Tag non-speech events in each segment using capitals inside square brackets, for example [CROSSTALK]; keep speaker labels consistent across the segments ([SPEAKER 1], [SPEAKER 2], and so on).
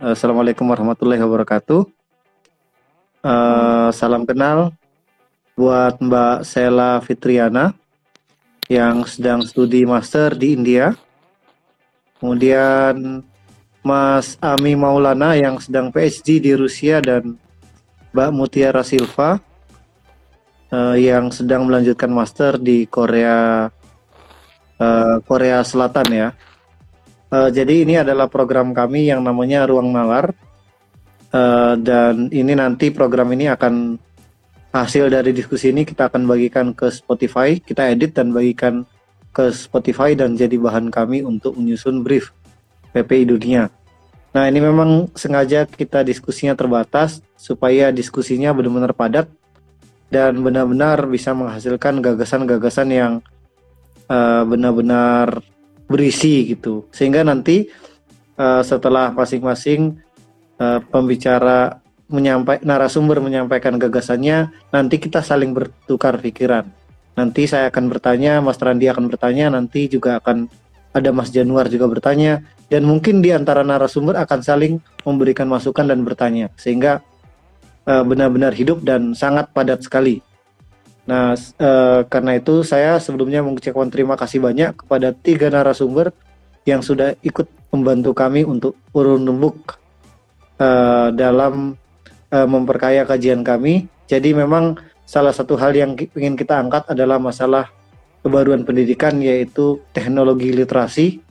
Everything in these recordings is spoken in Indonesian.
[SPEAKER 1] Assalamualaikum warahmatullahi wabarakatuh. Uh, salam kenal buat Mbak Sela Fitriana yang sedang studi master di India. Kemudian Mas Ami Maulana yang sedang PhD di Rusia dan Mbak Mutiara Silva uh, yang sedang melanjutkan master di Korea uh, Korea Selatan ya. Uh, jadi ini adalah program kami yang namanya Ruang Nalar uh, dan ini nanti program ini akan hasil dari diskusi ini kita akan bagikan ke Spotify, kita edit dan bagikan ke Spotify dan jadi bahan kami untuk menyusun brief PPI dunia. Nah ini memang sengaja kita diskusinya terbatas supaya diskusinya benar-benar padat dan benar-benar bisa menghasilkan gagasan-gagasan yang uh, benar-benar berisi gitu. Sehingga nanti uh, setelah masing-masing uh, pembicara menyampaikan narasumber menyampaikan gagasannya nanti kita saling bertukar pikiran. Nanti saya akan bertanya Mas Randi akan bertanya nanti juga akan ada Mas Januar juga bertanya dan mungkin di antara narasumber akan saling memberikan masukan dan bertanya. Sehingga uh, benar-benar hidup dan sangat padat sekali Nah, uh, karena itu saya sebelumnya mengucapkan terima kasih banyak kepada tiga narasumber yang sudah ikut membantu kami untuk urun rembuk uh, dalam uh, memperkaya kajian kami. Jadi memang salah satu hal yang ingin kita angkat adalah masalah kebaruan pendidikan yaitu teknologi literasi.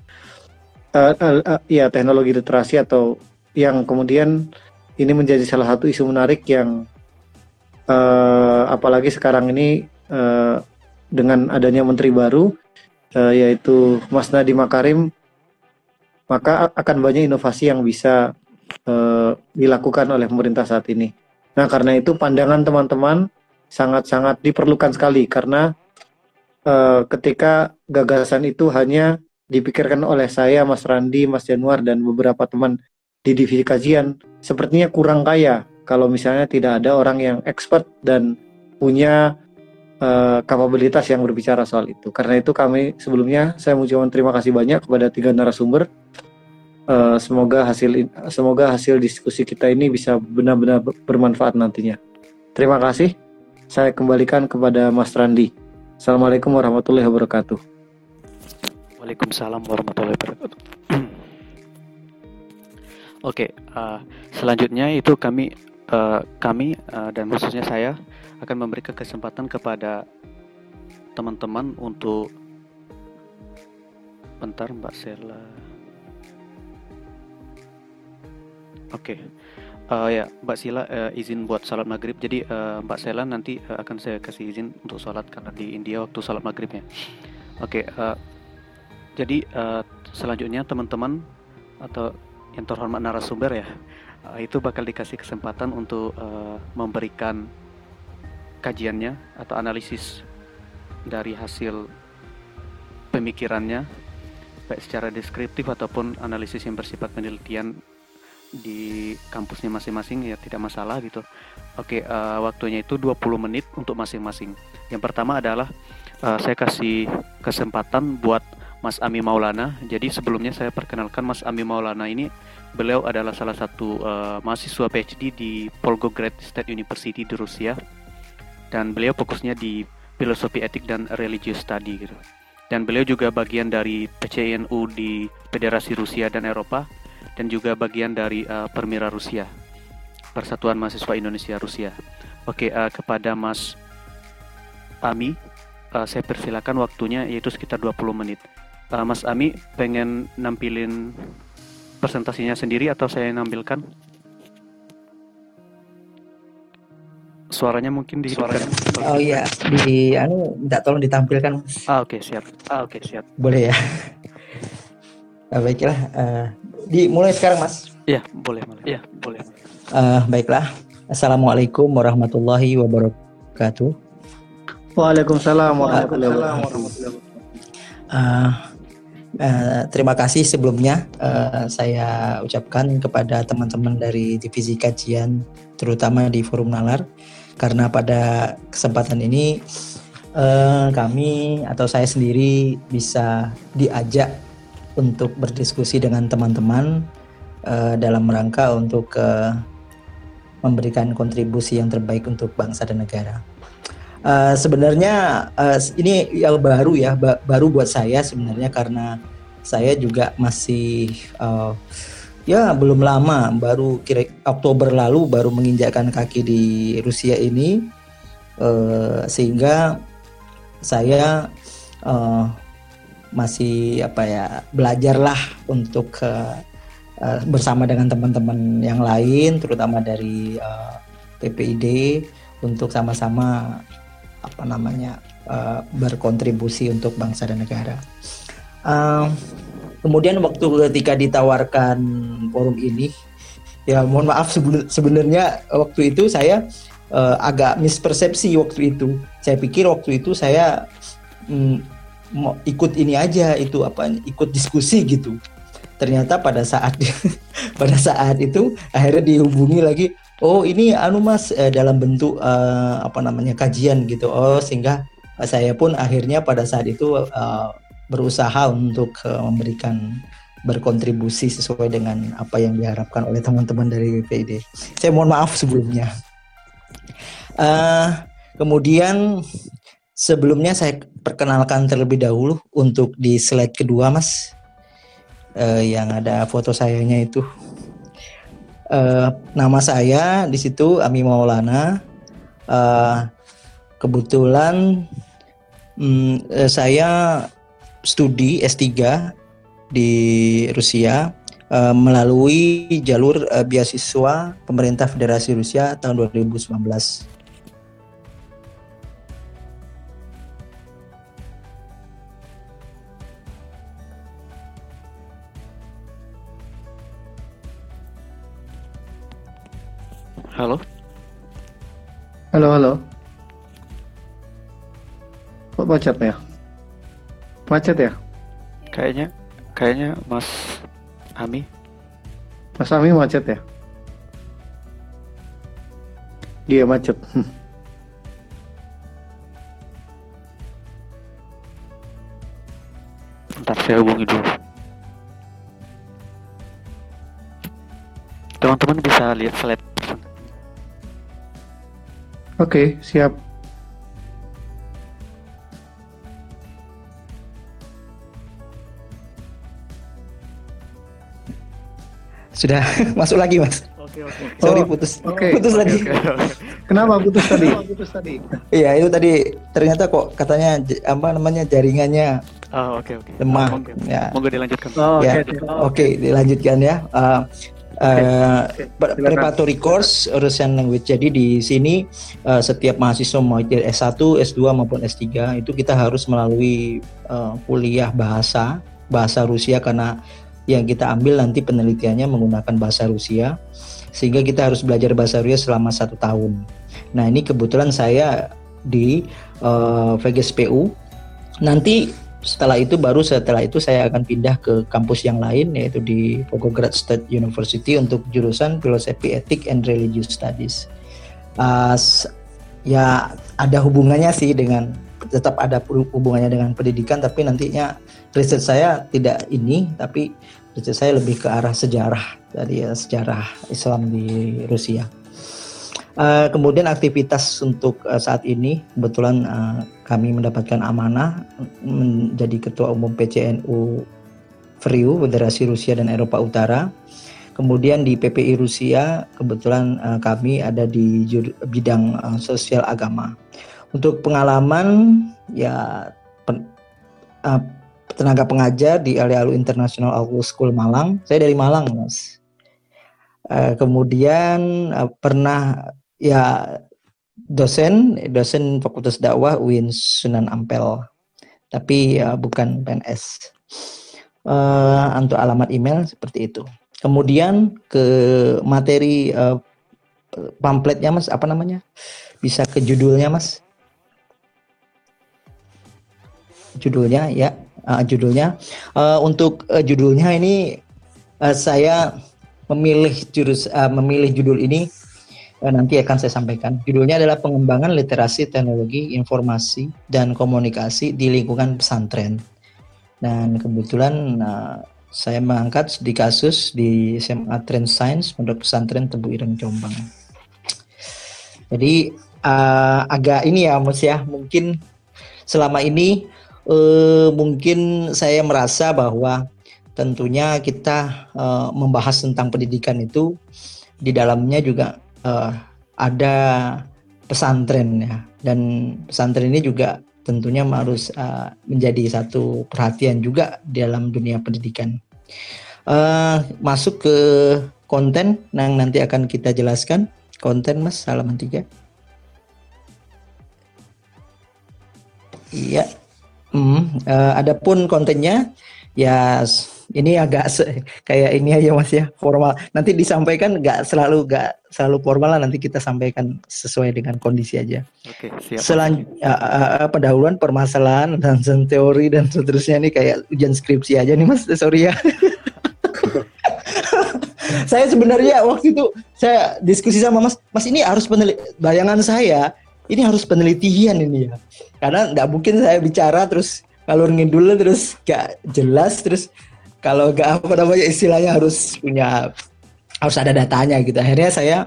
[SPEAKER 1] Uh, uh, uh, ya teknologi literasi atau yang kemudian ini menjadi salah satu isu menarik yang uh, apalagi sekarang ini uh, dengan adanya menteri baru uh, yaitu Mas Nadiem Makarim maka akan banyak inovasi yang bisa uh, dilakukan oleh pemerintah saat ini. Nah, karena itu pandangan teman-teman sangat-sangat diperlukan sekali karena uh, ketika gagasan itu hanya dipikirkan oleh saya, Mas Randi, Mas Januar dan beberapa teman di divisi kajian sepertinya kurang kaya kalau misalnya tidak ada orang yang expert dan punya uh, kapabilitas yang berbicara soal itu. Karena itu kami sebelumnya saya mengucapkan terima kasih banyak kepada tiga narasumber. Uh, semoga hasil semoga hasil diskusi kita ini bisa benar-benar bermanfaat nantinya. Terima kasih. Saya kembalikan kepada Mas Randi. Assalamualaikum warahmatullahi wabarakatuh.
[SPEAKER 2] Waalaikumsalam warahmatullahi wabarakatuh. [CLEARS THROAT] Oke, okay, uh, selanjutnya itu kami uh, kami uh, dan khususnya saya akan memberikan kesempatan kepada teman-teman untuk bentar Mbak Sela. Oke. Okay. Uh, ya, Mbak Sila uh, izin buat salat maghrib. Jadi uh, Mbak Sela nanti uh, akan saya kasih izin untuk salat karena di India waktu salat maghribnya. Oke. Okay, uh, jadi uh, selanjutnya teman-teman atau yang terhormat narasumber ya uh, itu bakal dikasih kesempatan untuk uh, memberikan kajiannya atau analisis dari hasil pemikirannya baik secara deskriptif ataupun analisis yang bersifat penelitian di kampusnya masing-masing ya tidak masalah gitu. Oke, uh, waktunya itu 20 menit untuk masing-masing. Yang pertama adalah uh, saya kasih kesempatan buat Mas Ami Maulana. Jadi sebelumnya saya perkenalkan Mas Ami Maulana ini Beliau adalah salah satu uh, mahasiswa PhD di Volgograd State University di Rusia dan beliau fokusnya di filosofi etik dan religious study gitu. Dan beliau juga bagian dari PCNU di Federasi Rusia dan Eropa dan juga bagian dari uh, Permira Rusia, Persatuan Mahasiswa Indonesia Rusia. Oke, uh, kepada Mas Ami, uh, saya persilakan waktunya yaitu sekitar 20 menit. Uh, Mas Ami pengen nampilin presentasinya sendiri atau saya nampilkan? Suaranya mungkin di Suaranya.
[SPEAKER 3] Oh iya, di anu minta tolong ditampilkan.
[SPEAKER 2] Ah oke, okay, siap. Ah oke, okay, siap.
[SPEAKER 3] Boleh ya. Nah, [LAUGHS] baiklah, uh, dimulai sekarang, Mas.
[SPEAKER 2] Iya, boleh, boleh. Iya, boleh.
[SPEAKER 3] Uh, baiklah. Assalamualaikum warahmatullahi wabarakatuh.
[SPEAKER 1] Waalaikumsalam warahmatullahi wabarakatuh.
[SPEAKER 3] Uh, Uh, terima kasih sebelumnya uh, saya ucapkan kepada teman-teman dari divisi kajian terutama di Forum Nalar karena pada kesempatan ini uh, kami atau saya sendiri bisa diajak untuk berdiskusi dengan teman-teman uh, dalam rangka untuk uh, memberikan kontribusi yang terbaik untuk bangsa dan negara. Uh, sebenarnya uh, ini yang baru ya, ba baru buat saya sebenarnya karena saya juga masih uh, ya belum lama, baru kira Oktober lalu baru menginjakkan kaki di Rusia ini, uh, sehingga saya uh, masih apa ya belajarlah untuk uh, uh, bersama dengan teman-teman yang lain, terutama dari uh, PPID untuk sama-sama apa namanya uh, berkontribusi untuk bangsa dan negara. Uh, kemudian waktu ketika ditawarkan forum ini, ya mohon maaf sebenarnya waktu itu saya uh, agak mispersepsi waktu itu. Saya pikir waktu itu saya um, mau ikut ini aja itu apa ikut diskusi gitu. Ternyata pada saat [LAUGHS] pada saat itu akhirnya dihubungi lagi oh ini anu mas eh, dalam bentuk eh, apa namanya kajian gitu oh sehingga saya pun akhirnya pada saat itu uh, berusaha untuk uh, memberikan berkontribusi sesuai dengan apa yang diharapkan oleh teman-teman dari BPID. Saya mohon maaf sebelumnya. Uh, kemudian sebelumnya saya perkenalkan terlebih dahulu untuk di slide kedua, Mas, uh, yang ada foto sayanya itu. Uh, nama saya di situ Ami Maulana. Uh, kebetulan um, saya studi S3 di Rusia uh, melalui jalur uh, beasiswa pemerintah Federasi Rusia tahun 2019.
[SPEAKER 2] Halo.
[SPEAKER 1] Halo, halo. Kok macet ya? Macet ya?
[SPEAKER 2] Kayaknya kayaknya Mas Ami.
[SPEAKER 1] Mas Ami macet ya? Dia macet.
[SPEAKER 2] Ntar saya hubungi dulu. Teman-teman bisa lihat slide
[SPEAKER 1] Oke, siap.
[SPEAKER 3] Sudah [LAUGHS] masuk lagi, Mas.
[SPEAKER 2] Oke, oke.
[SPEAKER 3] Sorry
[SPEAKER 1] Oh,
[SPEAKER 3] putus.
[SPEAKER 1] oke.
[SPEAKER 3] Putus
[SPEAKER 2] Oke,
[SPEAKER 3] lagi.
[SPEAKER 2] oke, oke.
[SPEAKER 1] Kenapa putus tadi?
[SPEAKER 3] Iya, itu tadi ternyata kok katanya apa namanya jaringannya
[SPEAKER 2] Oh, oke, oke.
[SPEAKER 3] lemah.
[SPEAKER 2] Monggo,
[SPEAKER 3] Ya.
[SPEAKER 2] monggo dilanjutkan.
[SPEAKER 1] Oh,
[SPEAKER 3] Ya.
[SPEAKER 1] oke.
[SPEAKER 3] Oke, dilanjutkan ya. Uh, uh, pre-
[SPEAKER 1] silakan.
[SPEAKER 3] preparatory course Russian language. Jadi di sini uh, setiap mahasiswa mau itu S1, S2 maupun S3 itu kita harus melalui uh, kuliah bahasa bahasa Rusia karena yang kita ambil nanti penelitiannya menggunakan bahasa Rusia sehingga kita harus belajar bahasa Rusia selama satu tahun. Nah ini kebetulan saya di uh, VGSPU. Nanti setelah itu baru setelah itu saya akan pindah ke kampus yang lain yaitu di Volgograd State University untuk jurusan filosofi etik and religious studies. Uh, ya ada hubungannya sih dengan tetap ada hubungannya dengan pendidikan tapi nantinya riset saya tidak ini tapi riset saya lebih ke arah sejarah dari ya, sejarah Islam di Rusia. Eh, kemudian aktivitas untuk eh, saat ini kebetulan eh, kami mendapatkan amanah menjadi ketua umum PCNU FRIU Federasi Rusia dan Eropa Utara. Kemudian di PPI Rusia kebetulan eh, kami ada di bidang eh, sosial agama. Untuk pengalaman ya eh, tenaga pengajar di Alialu International School Malang. Saya dari Malang, Mas. Kemudian pernah ya dosen dosen Fakultas Dakwah UIN Sunan Ampel. Tapi ya bukan PNS Eh, untuk alamat email seperti itu. Kemudian ke materi eh, pamfletnya mas apa namanya? Bisa ke judulnya mas? Judulnya ya. Eh, judulnya. Eh, untuk eh, judulnya ini eh, saya memilih jurus eh, memilih judul ini nanti akan saya sampaikan. Judulnya adalah pengembangan literasi teknologi informasi dan komunikasi di lingkungan pesantren. Dan kebetulan eh, saya mengangkat di kasus di SMA Trend Science Pondok Pesantren Tebu Ireng Jombang. Jadi uh, agak ini ya Mas ya, mungkin selama ini uh, mungkin saya merasa bahwa tentunya kita uh, membahas tentang pendidikan itu di dalamnya juga uh, ada pesantren ya dan pesantren ini juga tentunya harus uh, menjadi satu perhatian juga dalam dunia pendidikan. Uh, masuk ke konten yang nanti akan kita jelaskan. Konten Mas halaman 3. Iya. Hmm, uh, adapun kontennya ya ini agak kayak ini aja mas ya formal. Nanti disampaikan nggak selalu nggak selalu formal lah nanti kita sampaikan sesuai dengan kondisi aja.
[SPEAKER 2] Oke siap.
[SPEAKER 3] Selan, uh, uh, pendahuluan permasalahan [LAUGHS] dan teori dan seterusnya ini kayak ujian skripsi aja nih mas. Sorry ya. [LAUGHS] Saya sebenarnya waktu itu saya diskusi sama mas mas ini harus penelit bayangan saya ini harus penelitian ini ya. Karena nggak mungkin saya bicara terus kalau ngidul terus gak jelas terus kalau nggak apa namanya istilahnya harus punya harus ada datanya gitu. Akhirnya saya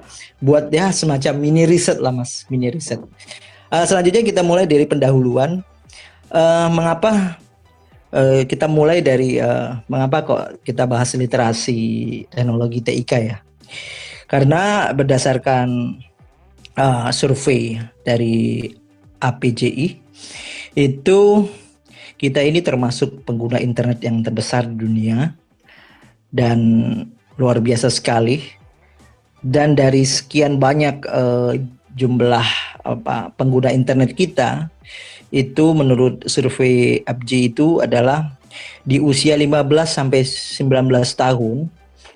[SPEAKER 3] buat ya semacam mini riset lah mas, mini riset. Uh, selanjutnya kita mulai dari pendahuluan. Uh, mengapa uh, kita mulai dari uh, mengapa kok kita bahas literasi teknologi TIK ya? Karena berdasarkan uh, survei dari APJI itu kita ini termasuk pengguna internet yang terbesar di dunia dan luar biasa sekali. Dan dari sekian banyak uh, jumlah apa pengguna internet kita itu menurut survei APJ itu adalah di usia 15 sampai 19 tahun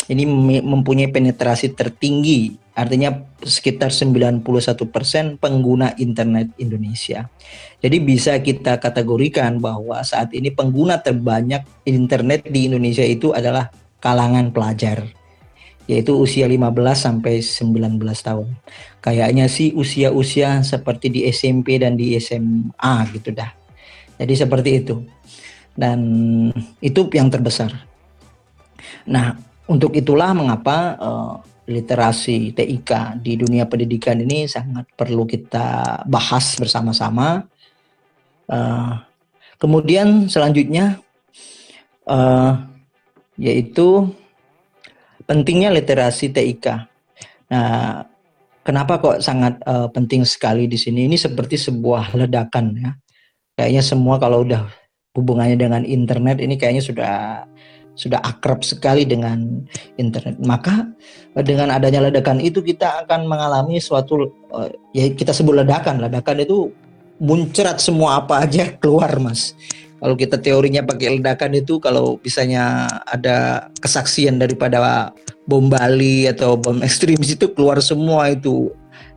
[SPEAKER 3] ini mempunyai penetrasi tertinggi artinya sekitar 91% pengguna internet Indonesia. Jadi bisa kita kategorikan bahwa saat ini pengguna terbanyak internet di Indonesia itu adalah kalangan pelajar yaitu usia 15 sampai 19 tahun. Kayaknya sih usia-usia seperti di SMP dan di SMA gitu dah. Jadi seperti itu. Dan itu yang terbesar. Nah, untuk itulah mengapa uh, literasi TIK di dunia pendidikan ini sangat perlu kita bahas bersama-sama. Uh, kemudian selanjutnya uh, yaitu pentingnya literasi TIK. Nah, kenapa kok sangat uh, penting sekali di sini? Ini seperti sebuah ledakan ya. Kayaknya semua kalau udah hubungannya dengan internet ini kayaknya sudah sudah akrab sekali dengan internet. Maka eh, dengan adanya ledakan itu kita akan mengalami suatu uh, ya kita sebut ledakan. Ledakan itu muncrat semua apa aja [LAUGHS] keluar, Mas. Kalau kita teorinya pakai ledakan itu kalau misalnya ada kesaksian daripada bom Bali atau bom [LAUGHS] ekstremis itu keluar semua itu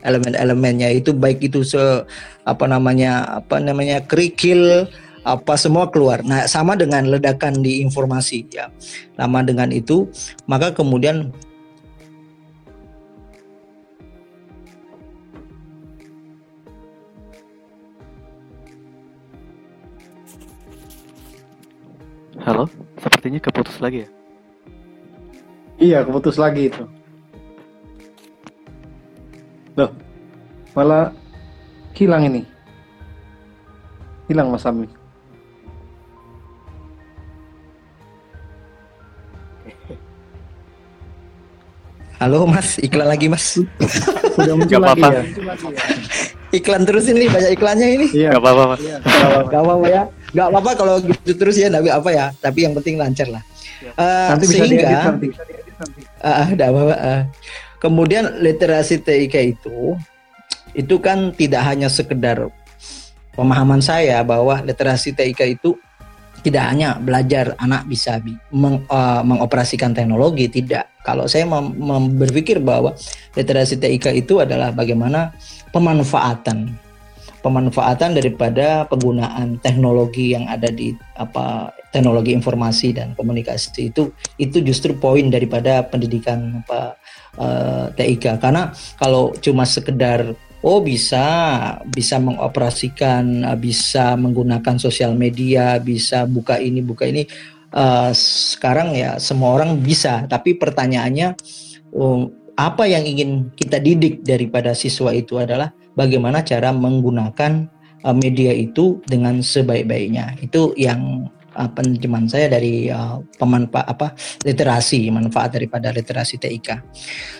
[SPEAKER 3] elemen-elemennya itu baik itu se apa namanya apa namanya kerikil apa semua keluar. Nah, sama dengan ledakan di informasi ya. Sama dengan itu, maka kemudian
[SPEAKER 2] Halo, sepertinya keputus lagi ya?
[SPEAKER 1] Iya, keputus lagi itu. Loh, malah hilang ini. Hilang Mas Ami.
[SPEAKER 3] Halo Mas, iklan lagi Mas.
[SPEAKER 1] Sudah muncul lagi
[SPEAKER 2] apa-apa.
[SPEAKER 1] ya.
[SPEAKER 3] iklan terus ini banyak iklannya ini.
[SPEAKER 1] Iya.
[SPEAKER 2] Gak apa-apa, Mas.
[SPEAKER 3] Gak apa-apa ya. Gak apa-apa kalau gitu terus ya, tapi apa ya. Tapi yang penting lancar lah. Eh,
[SPEAKER 1] Nanti bisa
[SPEAKER 3] sehingga,
[SPEAKER 1] diedit nanti.
[SPEAKER 3] Ah, ada apa ah. kemudian literasi TIK itu itu kan tidak hanya sekedar pemahaman saya bahwa literasi TIK itu tidak hanya belajar anak bisa bi- meng- eh, mengoperasikan teknologi tidak. Kalau saya mem- mem- berpikir bahwa literasi TIK itu adalah bagaimana pemanfaatan pemanfaatan daripada penggunaan teknologi yang ada di apa teknologi informasi dan komunikasi itu itu justru poin daripada pendidikan apa eh, TIK karena kalau cuma sekedar oh bisa bisa mengoperasikan eh, bisa menggunakan sosial media bisa buka ini buka ini uh, sekarang ya semua orang bisa, tapi pertanyaannya um, apa yang ingin kita didik daripada siswa itu adalah bagaimana cara menggunakan uh, media itu dengan sebaik-baiknya. Itu yang uh, saya dari uh, pemanfaat apa literasi manfaat daripada literasi TIK.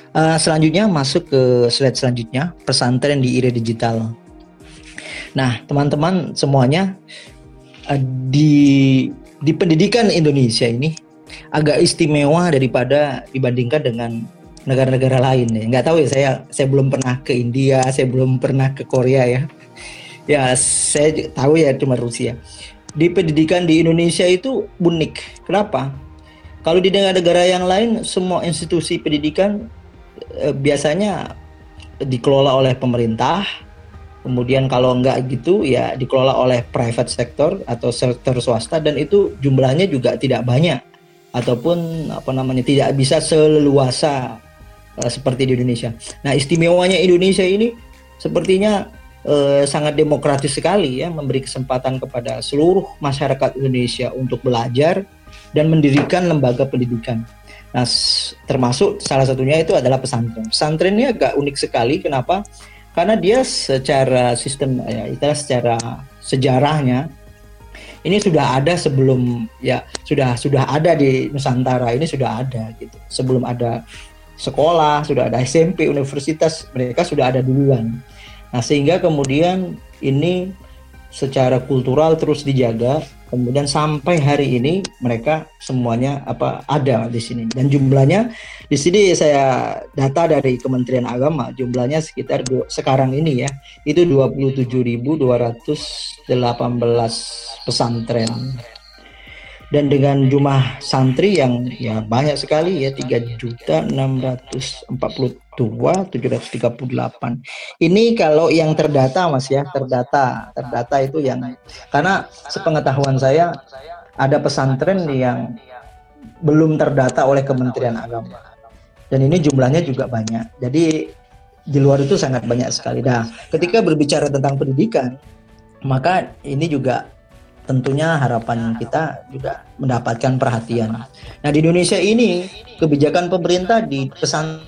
[SPEAKER 3] Uh, selanjutnya masuk ke slide selanjutnya pesantren di era digital. Nah teman-teman semuanya uh, di di pendidikan Indonesia ini agak istimewa daripada dibandingkan dengan negara-negara lain ya. Nggak tahu ya saya saya belum pernah ke India, saya belum pernah ke Korea ya. Ya saya tahu ya cuma Rusia di pendidikan di Indonesia itu unik. Kenapa? Kalau di negara-negara yang lain, semua institusi pendidikan eh, biasanya dikelola oleh pemerintah. Kemudian kalau enggak gitu ya dikelola oleh private sector atau sektor swasta dan itu jumlahnya juga tidak banyak ataupun apa namanya tidak bisa seleluasa uh, seperti di Indonesia. Nah, istimewanya Indonesia ini sepertinya eh, sangat demokratis sekali ya memberi kesempatan kepada seluruh masyarakat Indonesia untuk belajar dan mendirikan lembaga pendidikan. Nah, termasuk salah satunya itu adalah pesantren. Pesantren ini agak unik sekali. Kenapa? Karena dia secara sistem ya, itulah secara sejarahnya ini sudah ada sebelum ya sudah sudah ada di Nusantara ini sudah ada gitu. Sebelum ada sekolah, sudah ada SMP, universitas, mereka sudah ada duluan. Nah, sehingga kemudian ini secara kultural terus dijaga, kemudian sampai hari ini mereka semuanya apa ada di sini. Dan jumlahnya di sini saya data dari Kementerian Agama jumlahnya sekitar du, sekarang ini ya itu 27.218 pesantren dan dengan jumlah santri yang ya banyak sekali ya tiga juta enam ratus empat puluh dua tujuh ratus tiga puluh delapan. Ini kalau yang terdata mas ya terdata terdata itu yang karena sepengetahuan saya ada pesantren yang belum terdata oleh Kementerian Agama. Dan ini jumlahnya juga banyak. Jadi di luar itu sangat banyak sekali. Nah ketika berbicara tentang pendidikan maka ini juga tentunya harapan kita juga mendapatkan perhatian. Nah di Indonesia ini kebijakan pemerintah di pesan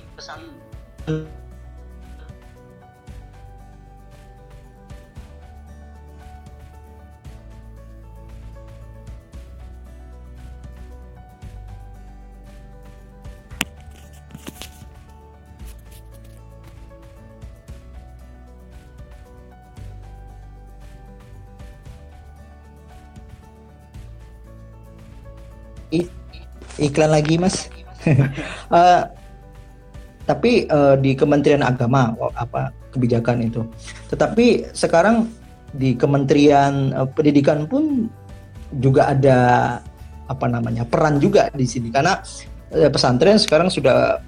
[SPEAKER 3] iklan lagi mas. Uh, [LAUGHS] tapi uh, di Kementerian Agama apa kebijakan itu. Tetapi sekarang di Kementerian uh, Pendidikan pun juga ada apa namanya peran juga di sini. Karena uh, pesantren sekarang sudah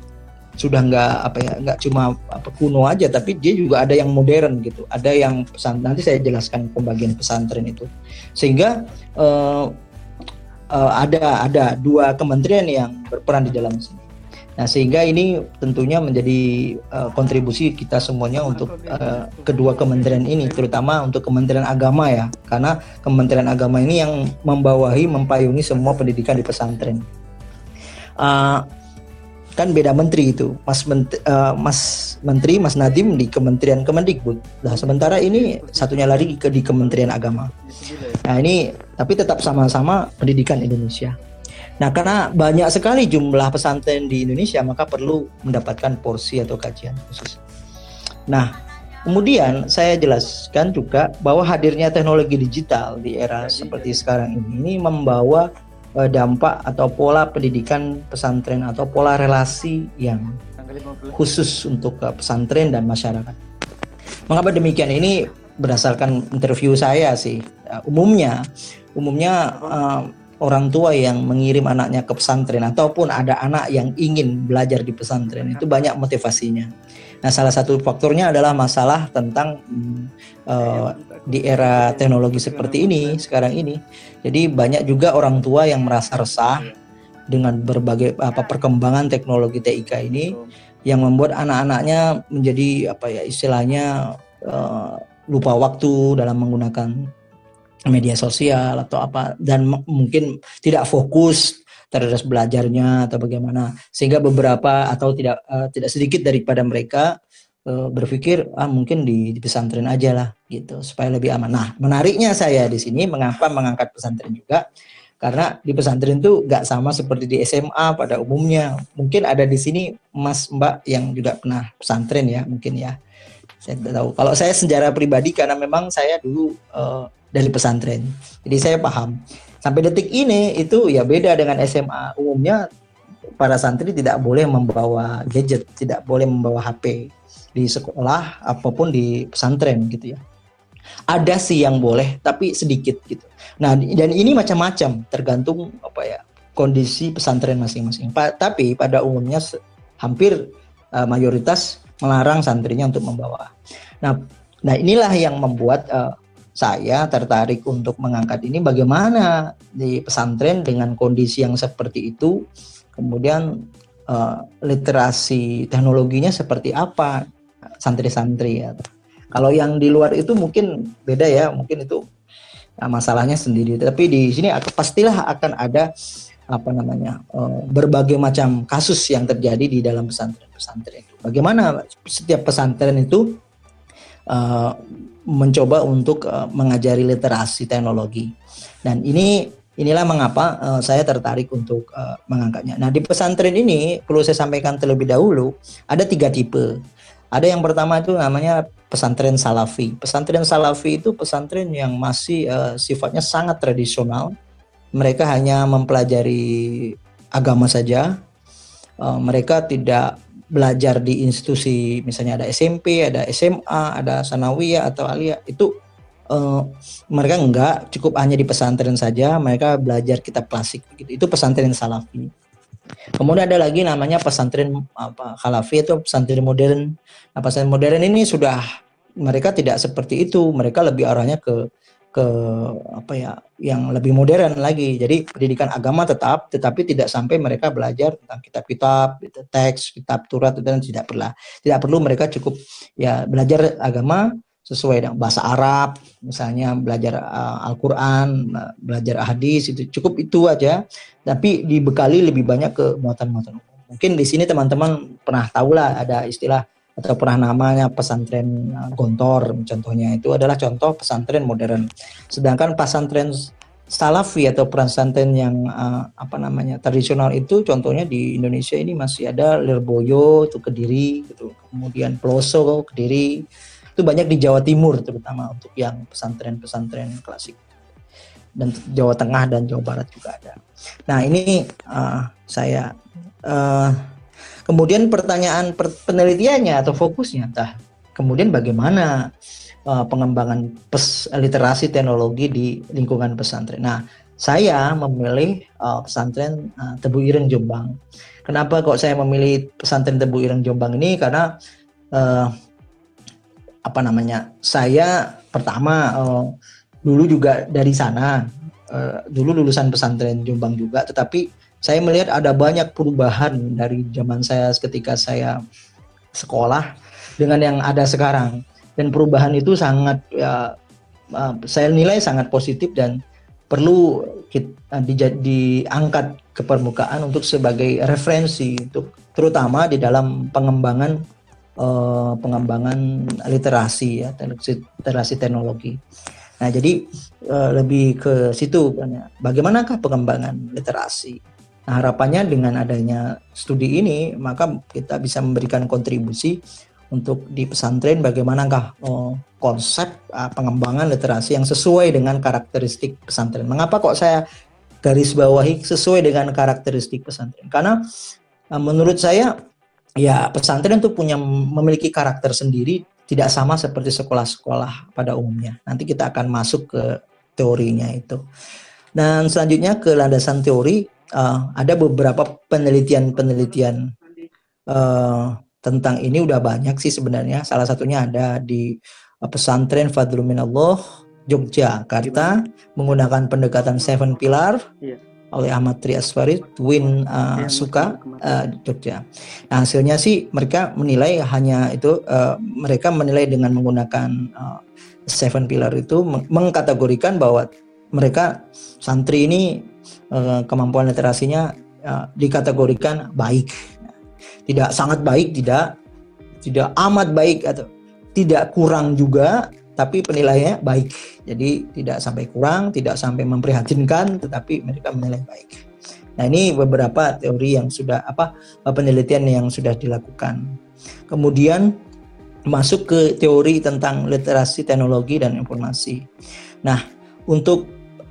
[SPEAKER 3] sudah nggak apa ya nggak cuma apa kuno aja tapi dia juga ada yang modern gitu. Ada yang pesan nanti saya jelaskan pembagian pesantren itu. Sehingga uh, uh, ada ada dua kementerian yang berperan di dalam sini. Nah, sehingga ini tentunya menjadi uh, kontribusi kita semuanya untuk uh, kedua kementerian ini, terutama untuk Kementerian Agama ya, karena Kementerian Agama ini yang membawahi, mempayungi semua pendidikan di pesantren. Uh, kan beda menteri itu Mas Menteri, uh, Mas Menteri Mas Nadim di Kementerian Kemendikbud. Nah sementara ini satunya lagi ke di Kementerian Agama. Nah ini tapi tetap sama-sama pendidikan Indonesia. Nah karena banyak sekali jumlah pesantren di Indonesia maka perlu mendapatkan porsi atau kajian khusus. Nah kemudian saya jelaskan juga bahwa hadirnya teknologi digital di era seperti sekarang ini membawa uh, dampak atau pola pendidikan pesantren atau pola relasi yang khusus untuk uh, pesantren dan masyarakat. Mengapa demikian? Ini berdasarkan interview saya sih. Uh, umumnya, umumnya uh, orang tua yang mengirim anaknya ke pesantren ataupun ada anak yang ingin belajar di pesantren itu banyak motivasinya. Nah, salah satu faktornya adalah masalah tentang uh, di era teknologi seperti ini sekarang ini. Jadi banyak juga orang tua yang merasa resah dengan berbagai apa perkembangan teknologi TIK ini yang membuat anak-anaknya menjadi apa ya istilahnya uh, lupa waktu dalam menggunakan media sosial atau apa dan mungkin tidak fokus terhadap belajarnya atau bagaimana sehingga beberapa atau tidak uh, tidak sedikit daripada mereka uh, berpikir ah mungkin di, di pesantren aja lah gitu supaya lebih aman. Nah menariknya saya di sini mengapa mengangkat pesantren juga karena di pesantren itu nggak sama seperti di SMA pada umumnya. Mungkin ada di sini Mas Mbak yang juga pernah pesantren ya mungkin ya. Saya tidak tahu. Kalau saya sejarah pribadi karena memang saya dulu uh, dari pesantren. Jadi saya paham. Sampai detik ini itu ya beda dengan SMA. Umumnya para santri tidak boleh membawa gadget, tidak boleh membawa HP di sekolah apa pun di pesantren gitu ya. Ada sih yang boleh, tapi sedikit gitu. Nah, dan ini macam-macam, tergantung apa ya kondisi pesantren masing-masing. Pa tapi pada umumnya hampir uh, mayoritas melarang santrinya untuk membawa. Nah, nah inilah yang membuat uh, saya tertarik untuk mengangkat ini. Bagaimana di pesantren dengan kondisi yang seperti itu? Kemudian uh, literasi teknologinya seperti apa? Santri-santri ya. Kalau yang di luar itu mungkin beda ya. Mungkin itu nah, masalahnya sendiri. Tapi di sini pastilah akan ada apa namanya uh, berbagai macam kasus yang terjadi di dalam pesantren-pesantren bagaimana setiap pesantren itu uh, mencoba untuk uh, mengajari literasi teknologi. Dan ini inilah mengapa uh, saya tertarik untuk uh, mengangkatnya. Nah di pesantren ini perlu saya sampaikan terlebih dahulu ada tiga tipe. Ada yang pertama itu namanya pesantren salafi. Pesantren salafi itu pesantren yang masih uh, sifatnya sangat tradisional. Mereka hanya mempelajari agama saja. Uh, mereka tidak belajar di institusi misalnya ada SMP, ada SMA, ada sanawiyah atau aliyah itu uh, mereka enggak cukup hanya di pesantren saja, mereka belajar kitab klasik begitu. Itu pesantren salafi. Kemudian ada lagi namanya pesantren apa khalafi itu pesantren modern. Nah, pesantren modern ini sudah mereka tidak seperti itu, mereka lebih arahnya ke ke apa ya yang lebih modern lagi. Jadi pendidikan agama tetap, tetapi tidak sampai mereka belajar tentang kitab-kitab, gitu, teks, kitab turat dan tidak perlu. Tidak perlu mereka cukup ya belajar agama sesuai dengan bahasa Arab, misalnya belajar uh, Al-Qur'an, belajar hadis itu cukup itu aja, tapi dibekali lebih banyak ke muatan-muatan Mungkin di sini teman-teman pernah tahu lah ada istilah atau pernah namanya pesantren uh, Gontor contohnya itu adalah contoh pesantren modern. Sedangkan pesantren Salafi atau pesantren yang uh, apa namanya tradisional itu contohnya di Indonesia ini masih ada Lirboyo itu Kediri gitu. Kemudian Peloso Kediri. Itu banyak di Jawa Timur terutama untuk yang pesantren-pesantren klasik. Dan Jawa Tengah dan Jawa Barat juga ada. Nah, ini uh, saya uh, Kemudian pertanyaan penelitiannya atau fokusnya, entah kemudian bagaimana uh, pengembangan pes, literasi teknologi di lingkungan pesantren. Nah, saya memilih uh, pesantren uh, Tebu Ireng Jombang. Kenapa kok saya memilih pesantren Tebu Ireng Jombang ini? Karena uh, apa namanya? Saya pertama uh, dulu juga dari sana, uh, dulu lulusan pesantren Jombang juga, tetapi saya melihat ada banyak perubahan dari zaman saya ketika saya sekolah dengan yang ada sekarang. Dan perubahan itu sangat ya, uh, saya nilai sangat positif dan perlu kita, uh, di, diangkat ke permukaan untuk sebagai referensi untuk terutama di dalam pengembangan uh, pengembangan literasi ya literasi teknologi. Nah jadi uh, lebih ke situ bagaimanakah pengembangan literasi Nah, harapannya dengan adanya studi ini, maka kita bisa memberikan kontribusi untuk di pesantren bagaimanakah oh, konsep uh, pengembangan literasi yang sesuai dengan karakteristik pesantren. Mengapa kok saya garis bawahi sesuai dengan karakteristik pesantren? Karena uh, menurut saya ya pesantren itu punya memiliki karakter sendiri tidak sama seperti sekolah-sekolah pada umumnya. Nanti kita akan masuk ke teorinya itu. Dan selanjutnya ke landasan teori uh, ada beberapa penelitian-penelitian uh, tentang ini udah banyak sih sebenarnya. Salah satunya ada di uh, pesantren Fadlul Minallah Yogyakarta menggunakan pendekatan Seven Pilar yeah. oleh Ahmad Triasfarid Twin uh, Suka uh, Jogja. Nah hasilnya sih mereka menilai hanya itu uh, mereka menilai dengan menggunakan uh, Seven Pillar itu mengkategorikan bahwa mereka santri ini uh, kemampuan literasinya uh, dikategorikan baik, tidak sangat baik, tidak tidak amat baik atau tidak kurang juga, tapi penilaiannya baik. Jadi tidak sampai kurang, tidak sampai memprihatinkan, tetapi mereka menilai baik. Nah ini beberapa teori yang sudah apa penelitian yang sudah dilakukan. Kemudian masuk ke teori tentang literasi teknologi dan informasi. Nah untuk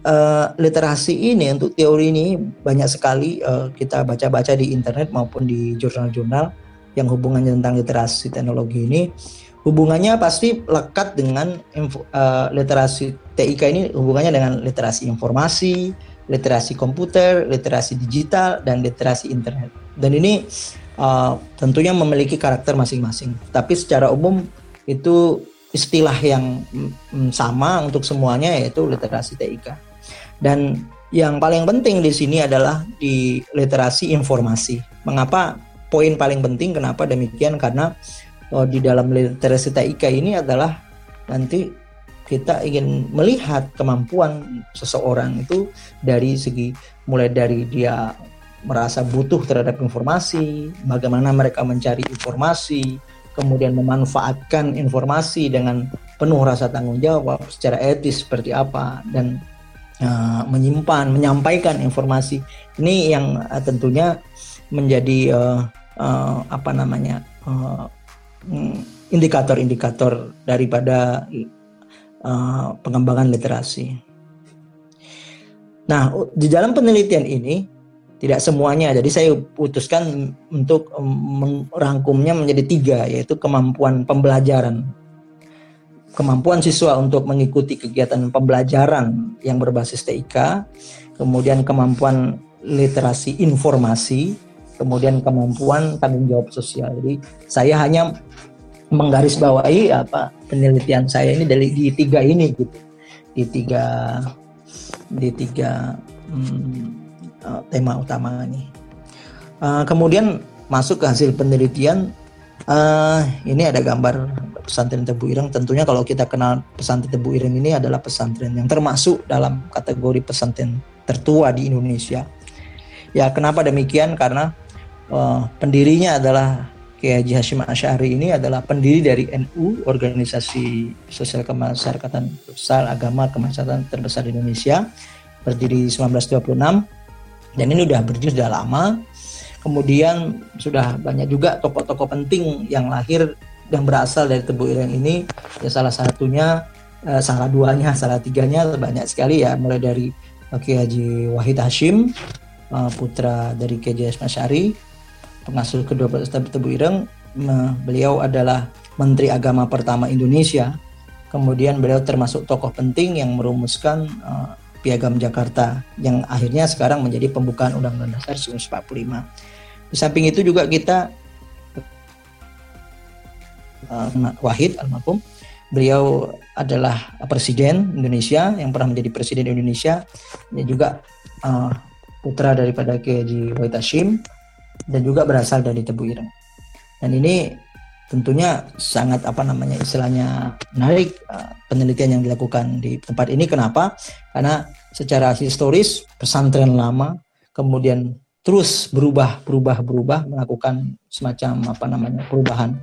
[SPEAKER 3] uh, literasi ini untuk teori ini banyak sekali uh, kita baca-baca di internet maupun di jurnal-jurnal yang hubungannya tentang literasi teknologi ini hubungannya pasti lekat dengan info, uh, literasi TIK ini hubungannya dengan literasi informasi, literasi komputer, literasi digital, dan literasi internet. Dan ini uh, tentunya memiliki karakter masing-masing. Tapi secara umum itu istilah yang mm, sama untuk semuanya yaitu literasi TIK. Dan yang paling penting di sini adalah di literasi informasi. Mengapa poin paling penting kenapa demikian? Karena oh, di dalam literasi TIK ini adalah nanti kita ingin melihat kemampuan seseorang itu dari segi mulai dari dia merasa butuh terhadap informasi, bagaimana mereka mencari informasi, kemudian memanfaatkan informasi dengan penuh rasa tanggung jawab secara etis seperti apa dan uh, menyimpan, menyampaikan informasi. Ini yang uh, tentunya menjadi uh, uh, apa namanya indikator-indikator uh, daripada uh, pengembangan literasi. Nah, di dalam penelitian ini tidak semuanya, jadi saya putuskan untuk merangkumnya menjadi tiga, yaitu kemampuan pembelajaran, kemampuan siswa untuk mengikuti kegiatan pembelajaran yang berbasis TIK, kemudian kemampuan literasi informasi, kemudian kemampuan tanggung jawab sosial. Jadi saya hanya menggarisbawahi apa penelitian saya ini dari di tiga ini gitu di tiga di tiga hmm, uh, tema utama ini uh, kemudian masuk ke hasil penelitian uh, ini ada gambar pesantren Tebu Ireng. Tentunya kalau kita kenal pesantren Tebu Ireng ini adalah pesantren yang termasuk dalam kategori pesantren tertua di Indonesia. Ya kenapa demikian? Karena uh, pendirinya adalah Kiai Haji Hashim Asy'ari ini adalah pendiri dari NU, organisasi sosial kemasyarakatan besar agama kemasyarakatan terbesar di Indonesia, berdiri 1926 dan ini sudah berdiri sudah lama. Kemudian sudah banyak juga tokoh-tokoh penting yang lahir yang berasal dari Tebu Ireng ini. Ya salah satunya, eh, salah duanya, salah tiganya banyak sekali ya, mulai dari Kiai Haji Wahid Hashim, eh, putra dari Kiai Haji Asy'ari, pengasuh kedua Tebu Ireng, beliau adalah Menteri Agama pertama Indonesia. Kemudian beliau termasuk tokoh penting yang merumuskan uh, Piagam Jakarta yang akhirnya sekarang menjadi pembukaan Undang-Undang Dasar 1945. Di samping itu juga kita uh, Wahid almarhum beliau adalah presiden Indonesia yang pernah menjadi presiden Indonesia dan juga uh, putra daripada Kiai Wahid Hashim dan juga berasal dari Tebu Ireng. Dan ini tentunya sangat apa namanya istilahnya menarik uh, penelitian yang dilakukan di tempat ini. Kenapa? Karena secara historis pesantren lama kemudian terus berubah, berubah, berubah, melakukan semacam apa namanya perubahan.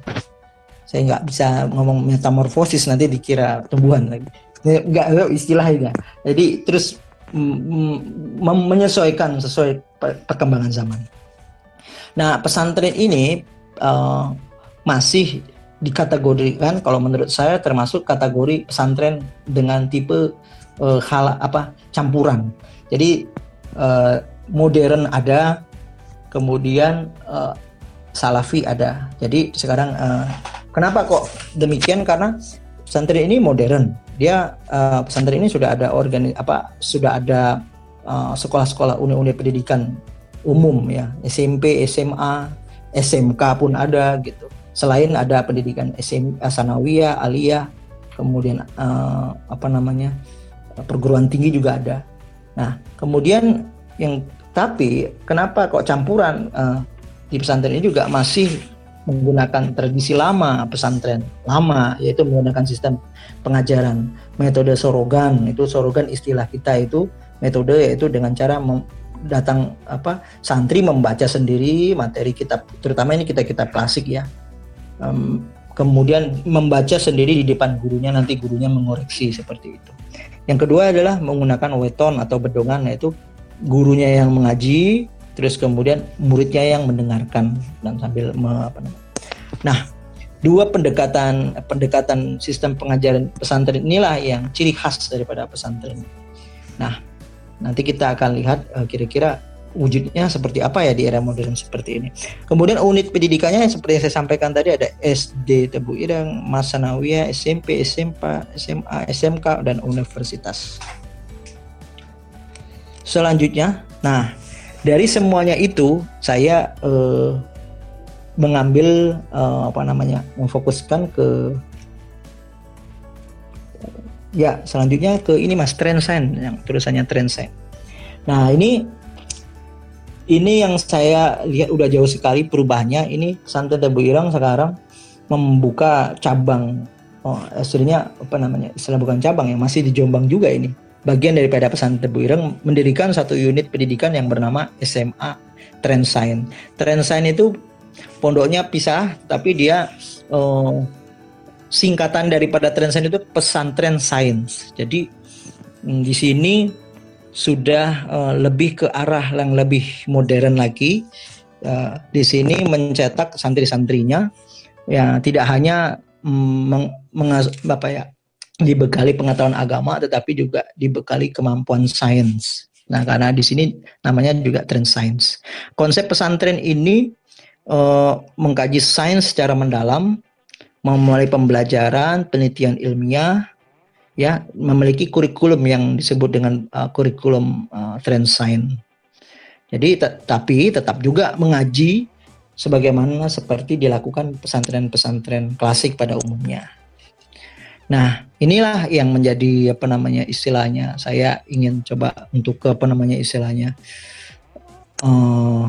[SPEAKER 3] Saya nggak bisa ngomong metamorfosis nanti dikira tumbuhan lagi. Nggak istilahnya. Jadi terus menyesuaikan sesuai perkembangan zaman. Nah, pesantren ini uh, masih dikategorikan kalau menurut saya termasuk kategori pesantren dengan tipe uh, hal apa campuran. Jadi uh, modern ada, kemudian uh, salafi ada. Jadi sekarang uh, kenapa kok demikian? Karena pesantren ini modern. Dia uh, pesantren ini sudah ada organi apa sudah ada sekolah-sekolah uh, unit-unit pendidikan umum ya SMP SMA SMK pun ada gitu selain ada pendidikan SMA sanawiyah aliyah kemudian uh, apa namanya perguruan tinggi juga ada nah kemudian yang tapi kenapa kok campuran? Uh, di pesantren ini juga masih menggunakan tradisi lama pesantren lama yaitu menggunakan sistem pengajaran. Metode sorogan itu sorogan istilah kita itu metode yaitu dengan cara datang apa santri membaca sendiri materi kitab terutama ini kita kitab klasik ya. Um, kemudian membaca sendiri di depan gurunya nanti gurunya mengoreksi seperti itu. Yang kedua adalah menggunakan weton atau bedongan yaitu gurunya yang mengaji terus kemudian muridnya yang mendengarkan dan sambil me, apa namanya nah dua pendekatan pendekatan sistem pengajaran pesantren inilah yang ciri khas daripada pesantren nah Nanti kita akan lihat uh, kira-kira wujudnya seperti apa ya di era modern seperti ini. Kemudian unit pendidikannya yang seperti yang saya sampaikan tadi ada SD Tebu Irang, Masanawiyah, SMP, SMP, SMA, SMK dan universitas. Selanjutnya, nah dari semuanya itu saya uh, mengambil uh, apa namanya memfokuskan ke Ya, selanjutnya ke ini Mas Trendsign yang tulisannya Trendsign. Nah, ini ini yang saya lihat udah jauh sekali perubahannya. Ini Santet Tebu Irang sekarang membuka cabang oh aslinya apa namanya istilah bukan cabang yang masih di Jombang juga ini bagian daripada pesantren Tebu Ireng mendirikan satu unit pendidikan yang bernama SMA Trendsign. Trendsign itu pondoknya pisah tapi dia oh, singkatan daripada Trendsign itu pesantren sains. Jadi mm, di sini sudah uh, lebih ke arah yang lebih modern lagi. Uh, di sini mencetak santri-santrinya ya tidak hanya mm, meng, mengas, apa ya dibekali pengetahuan agama tetapi juga dibekali kemampuan sains. Nah, karena di sini namanya juga trend science. Konsep pesantren ini uh, mengkaji sains secara mendalam memulai pembelajaran, penelitian ilmiah, ya memiliki kurikulum yang disebut dengan uh, kurikulum uh, trend science. Jadi tapi tetap juga mengaji sebagaimana seperti dilakukan pesantren-pesantren klasik pada umumnya. Nah, inilah yang menjadi apa namanya istilahnya. Saya ingin coba untuk ke apa namanya istilahnya uh,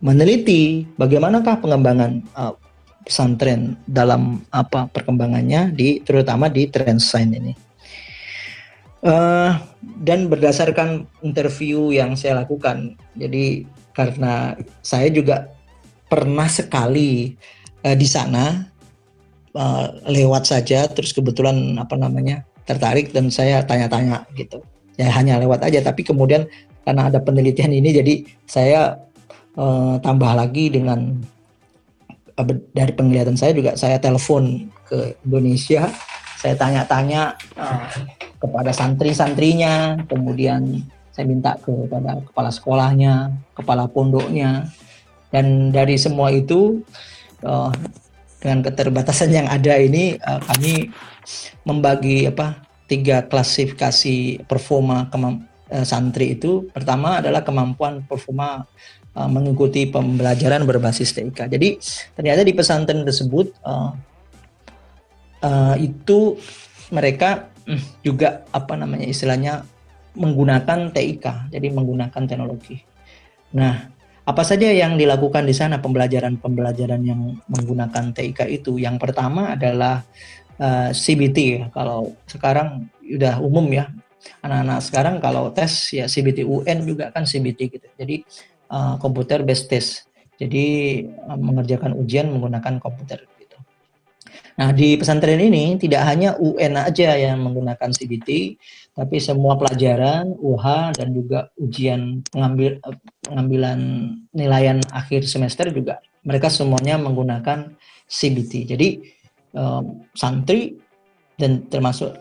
[SPEAKER 3] meneliti bagaimanakah pengembangan uh, pesantren dalam apa perkembangannya di terutama di sign ini. Uh, dan berdasarkan interview yang saya lakukan, jadi karena saya juga pernah sekali uh, di sana uh, lewat saja, terus kebetulan apa namanya tertarik dan saya tanya-tanya gitu. Ya hanya lewat aja, tapi kemudian karena ada penelitian ini, jadi saya uh, tambah lagi dengan dari penglihatan saya juga saya telepon ke Indonesia saya tanya-tanya uh, kepada santri-santrinya kemudian saya minta kepada kepala sekolahnya kepala pondoknya dan dari semua itu uh, dengan keterbatasan yang ada ini uh, kami membagi apa tiga klasifikasi performa kemamp- santri itu pertama adalah kemampuan performa uh, mengikuti pembelajaran berbasis TIK. Jadi ternyata di pesantren tersebut uh, uh, itu mereka uh, juga apa namanya istilahnya menggunakan TIK, jadi menggunakan teknologi. Nah, apa saja yang dilakukan di sana pembelajaran-pembelajaran yang menggunakan TIK itu? Yang pertama adalah uh, CBT ya. Kalau sekarang sudah umum ya. Anak-anak sekarang kalau tes ya CBT UN juga kan CBT gitu. Jadi uh, komputer based test. Jadi uh, mengerjakan ujian menggunakan komputer. Nah, di pesantren ini tidak hanya UN aja yang menggunakan CBT, tapi semua pelajaran, UH dan juga ujian pengambil pengambilan nilaian akhir semester juga mereka semuanya menggunakan CBT. Jadi um, santri dan termasuk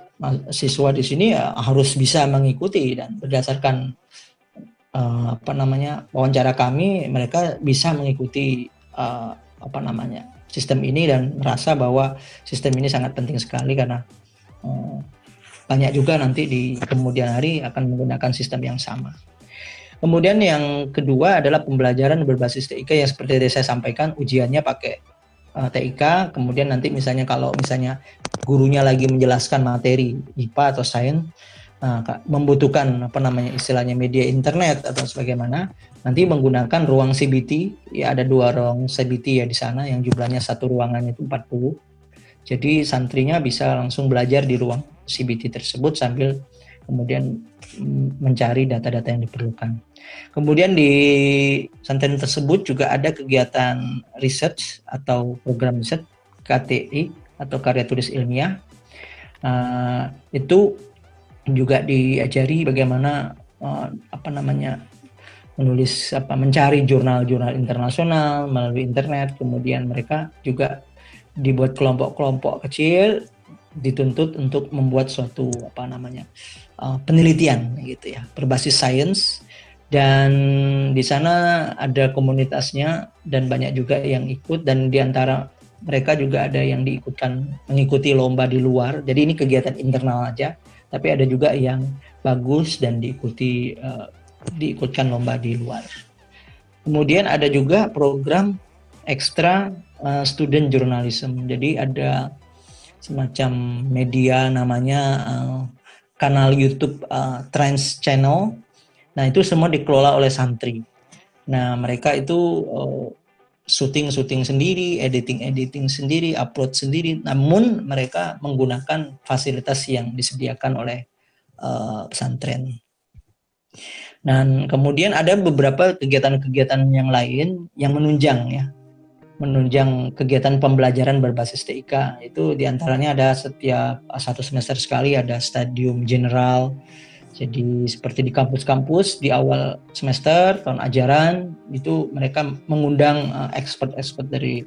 [SPEAKER 3] siswa di sini ya harus bisa mengikuti dan berdasarkan uh, apa namanya wawancara kami mereka bisa mengikuti uh, apa namanya sistem ini dan merasa bahwa sistem ini sangat penting sekali karena uh, banyak juga nanti di kemudian hari akan menggunakan sistem yang sama. Kemudian yang kedua adalah pembelajaran berbasis TIK yang seperti yang saya sampaikan ujiannya pakai uh, TIK. Kemudian nanti misalnya kalau misalnya gurunya lagi menjelaskan materi IPA atau sains uh, membutuhkan apa namanya istilahnya media internet atau sebagaimana nanti menggunakan ruang CBT ya ada dua ruang CBT ya di sana yang jumlahnya satu ruangan itu 40 jadi santrinya bisa langsung belajar di ruang CBT tersebut sambil kemudian mm, mencari data-data yang diperlukan. Kemudian di pesantren tersebut juga ada kegiatan research atau program riset KTI atau karya tulis ilmiah. Uh, itu juga diajari bagaimana uh, apa namanya menulis apa mencari jurnal-jurnal internasional melalui internet. Kemudian mereka juga dibuat kelompok-kelompok kecil dituntut untuk membuat suatu apa namanya uh, penelitian gitu ya berbasis sains dan di sana ada komunitasnya dan banyak juga yang ikut dan di antara mereka juga ada yang diikutkan mengikuti lomba di luar. Jadi ini kegiatan internal aja, tapi ada juga yang bagus dan diikuti uh, diikutkan lomba di luar. Kemudian ada juga program ekstra uh, student journalism. Jadi ada semacam media namanya uh, kanal YouTube uh, Trends Channel Nah itu semua dikelola oleh santri. Nah mereka itu uh, syuting-syuting sendiri, editing-editing sendiri, upload sendiri. Namun mereka menggunakan fasilitas yang disediakan oleh uh, pesantren. Dan kemudian ada beberapa kegiatan-kegiatan yang lain yang menunjang ya, menunjang kegiatan pembelajaran berbasis TIK. Itu di antaranya ada setiap satu semester sekali ada stadium general, jadi seperti di kampus-kampus di awal semester tahun ajaran itu mereka mengundang uh, expert-expert dari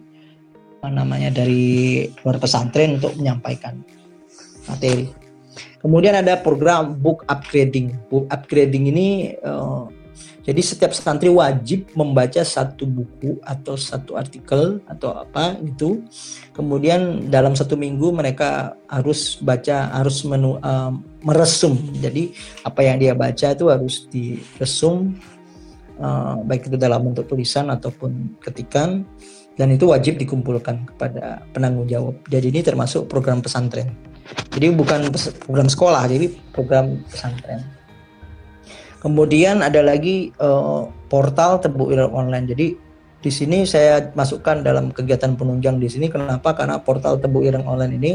[SPEAKER 3] apa namanya dari luar pesantren untuk menyampaikan materi. Kemudian ada program book upgrading. Book upgrading ini uh, jadi setiap santri wajib membaca satu buku atau satu artikel atau apa gitu. Kemudian dalam satu minggu mereka harus baca, harus menu, uh, meresum. Jadi apa yang dia baca itu harus diresum, uh, baik itu dalam bentuk tulisan ataupun ketikan. Dan itu wajib dikumpulkan kepada penanggung jawab. Jadi ini termasuk program pesantren. Jadi bukan program sekolah, jadi program pesantren. Kemudian ada lagi uh, portal Tebu Ireng Online. Jadi di sini saya masukkan dalam kegiatan penunjang di sini. Kenapa? Karena portal Tebu Ireng Online ini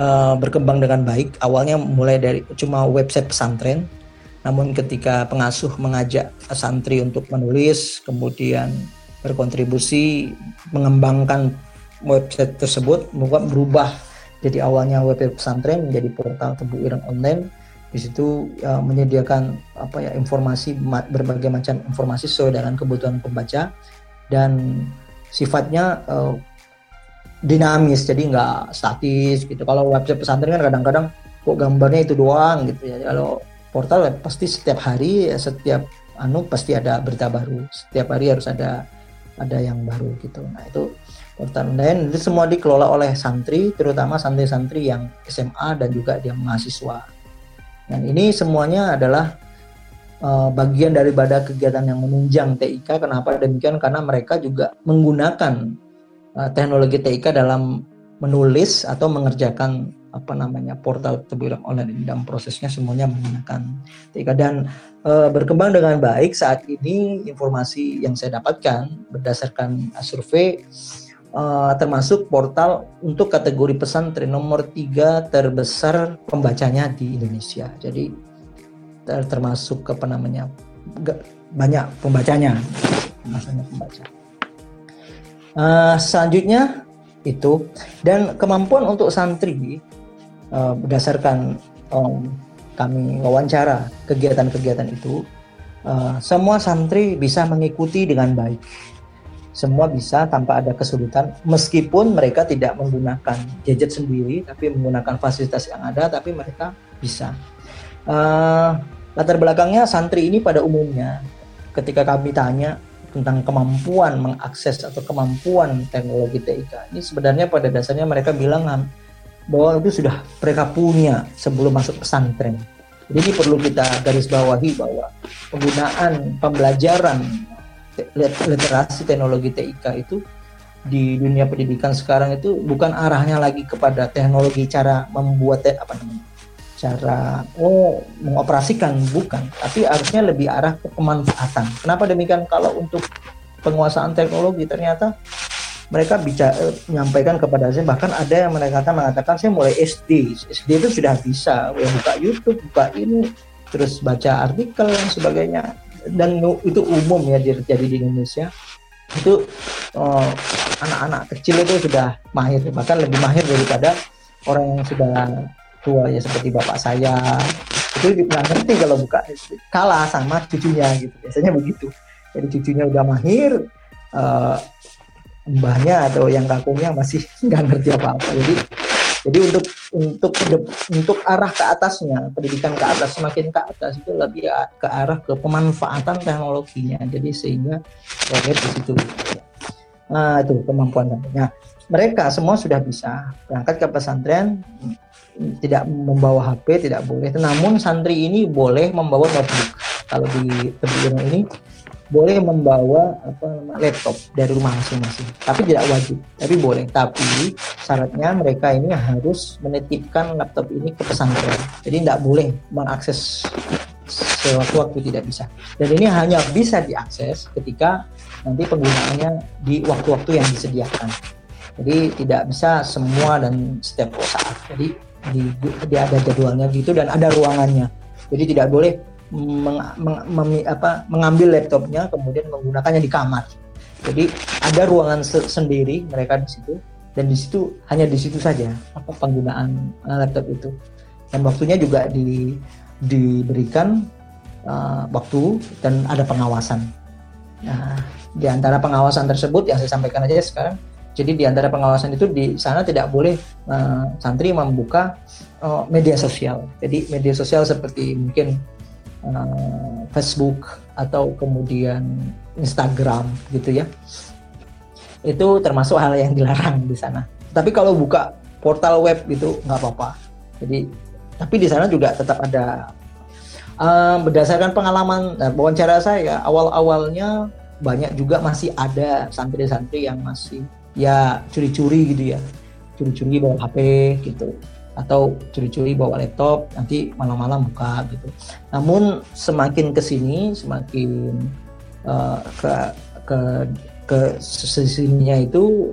[SPEAKER 3] uh, berkembang dengan baik. Awalnya mulai dari cuma website pesantren, namun ketika pengasuh mengajak santri untuk menulis, kemudian berkontribusi mengembangkan website tersebut, berubah jadi awalnya website pesantren menjadi portal Tebu Ireng Online di situ uh, menyediakan apa ya informasi berbagai macam informasi sesuai dengan kebutuhan pembaca dan sifatnya uh, dinamis jadi nggak statis gitu. Kalau website pesantren kan kadang-kadang kok gambarnya itu doang gitu ya. Kalau portal ya pasti setiap hari ya, setiap anu pasti ada berita baru. Setiap hari harus ada ada yang baru gitu. Nah itu portal. Dan itu semua dikelola oleh santri terutama santri-santri yang SMA dan juga yang mahasiswa dan ini semuanya adalah uh, bagian daripada kegiatan yang menunjang TIK. Kenapa demikian? Karena mereka juga menggunakan uh, teknologi TIK dalam menulis atau mengerjakan apa namanya portal tebilang online ini dalam prosesnya semuanya menggunakan TIK dan e, berkembang dengan baik saat ini informasi yang saya dapatkan berdasarkan survei uh, termasuk portal untuk kategori pesantren nomor tiga terbesar pembacanya di Indonesia. Jadi ter termasuk apa namanya banyak pembacanya, pembaca. Uh, selanjutnya itu dan kemampuan untuk santri uh, berdasarkan um, kami wawancara kegiatan-kegiatan itu uh, semua santri bisa mengikuti dengan baik semua bisa tanpa ada kesulitan meskipun mereka tidak menggunakan gadget sendiri tapi menggunakan fasilitas yang ada tapi mereka bisa. Uh, latar belakangnya santri ini pada umumnya ketika kami tanya tentang kemampuan mengakses atau kemampuan teknologi TIK ini sebenarnya pada dasarnya mereka bilang bahwa itu sudah mereka punya sebelum masuk pesantren. Jadi perlu kita garis bawahi bahwa penggunaan pembelajaran literasi teknologi TIK itu di dunia pendidikan sekarang itu bukan arahnya lagi kepada teknologi cara membuat apa namanya cara oh mengoperasikan bukan. Tapi harusnya lebih arah ke pemanfaatan. Kenapa demikian? Kalau untuk penguasaan teknologi ternyata mereka bisa eh, menyampaikan kepada saya bahkan ada yang mereka mengatakan saya mulai SD SD itu sudah bisa ya, buka YouTube buka ini terus baca artikel dan sebagainya dan itu umum ya terjadi di Indonesia. Itu eh, anak-anak kecil itu sudah mahir bahkan lebih mahir daripada orang yang sudah tua ya seperti bapak saya. Itu nggak ngerti kalau buka kalah sama cucunya gitu. Biasanya begitu. Jadi cucunya udah mahir uh, mbahnya atau yang kakungnya masih [LAUGHS] nggak ngerti apa apa jadi jadi untuk untuk untuk arah ke atasnya pendidikan ke atas semakin ke atas itu lebih ke arah ke pemanfaatan teknologinya jadi sehingga proyek di situ nah itu kemampuan nah mereka semua sudah bisa berangkat ke pesantren tidak membawa HP tidak boleh. Namun santri ini boleh membawa notebook. Kalau di Tebiran ini boleh membawa apa laptop dari rumah masing-masing. Tapi tidak wajib, tapi boleh. Tapi syaratnya mereka ini harus menitipkan laptop ini ke pesantren. Jadi tidak boleh mengakses sewaktu-waktu tidak bisa. Dan ini hanya bisa diakses ketika nanti penggunaannya di waktu-waktu yang disediakan. Jadi tidak bisa semua dan setiap saat. Jadi di, di ada jadwalnya gitu dan ada ruangannya jadi tidak boleh meng, meng, mem, apa, mengambil laptopnya kemudian menggunakannya di kamar. Jadi ada ruangan se sendiri mereka di situ dan di situ hanya di situ saja apa penggunaan uh, laptop itu. Dan waktunya juga di, diberikan uh, waktu dan ada pengawasan. Nah di antara pengawasan tersebut yang saya sampaikan aja sekarang jadi di antara pengawasan itu di sana tidak boleh uh, santri membuka uh, media sosial. Jadi media sosial seperti mungkin uh, Facebook atau kemudian Instagram gitu ya. Itu termasuk hal yang dilarang di sana. Tapi kalau buka portal web itu nggak apa-apa. Jadi tapi di sana juga tetap ada uh, berdasarkan pengalaman uh, wawancara saya awal-awalnya banyak juga masih ada santri-santri yang masih ya curi-curi gitu ya curi-curi bawa HP gitu atau curi-curi bawa laptop nanti malam-malam buka gitu namun semakin ke sini semakin uh, ke ke ke sisinya itu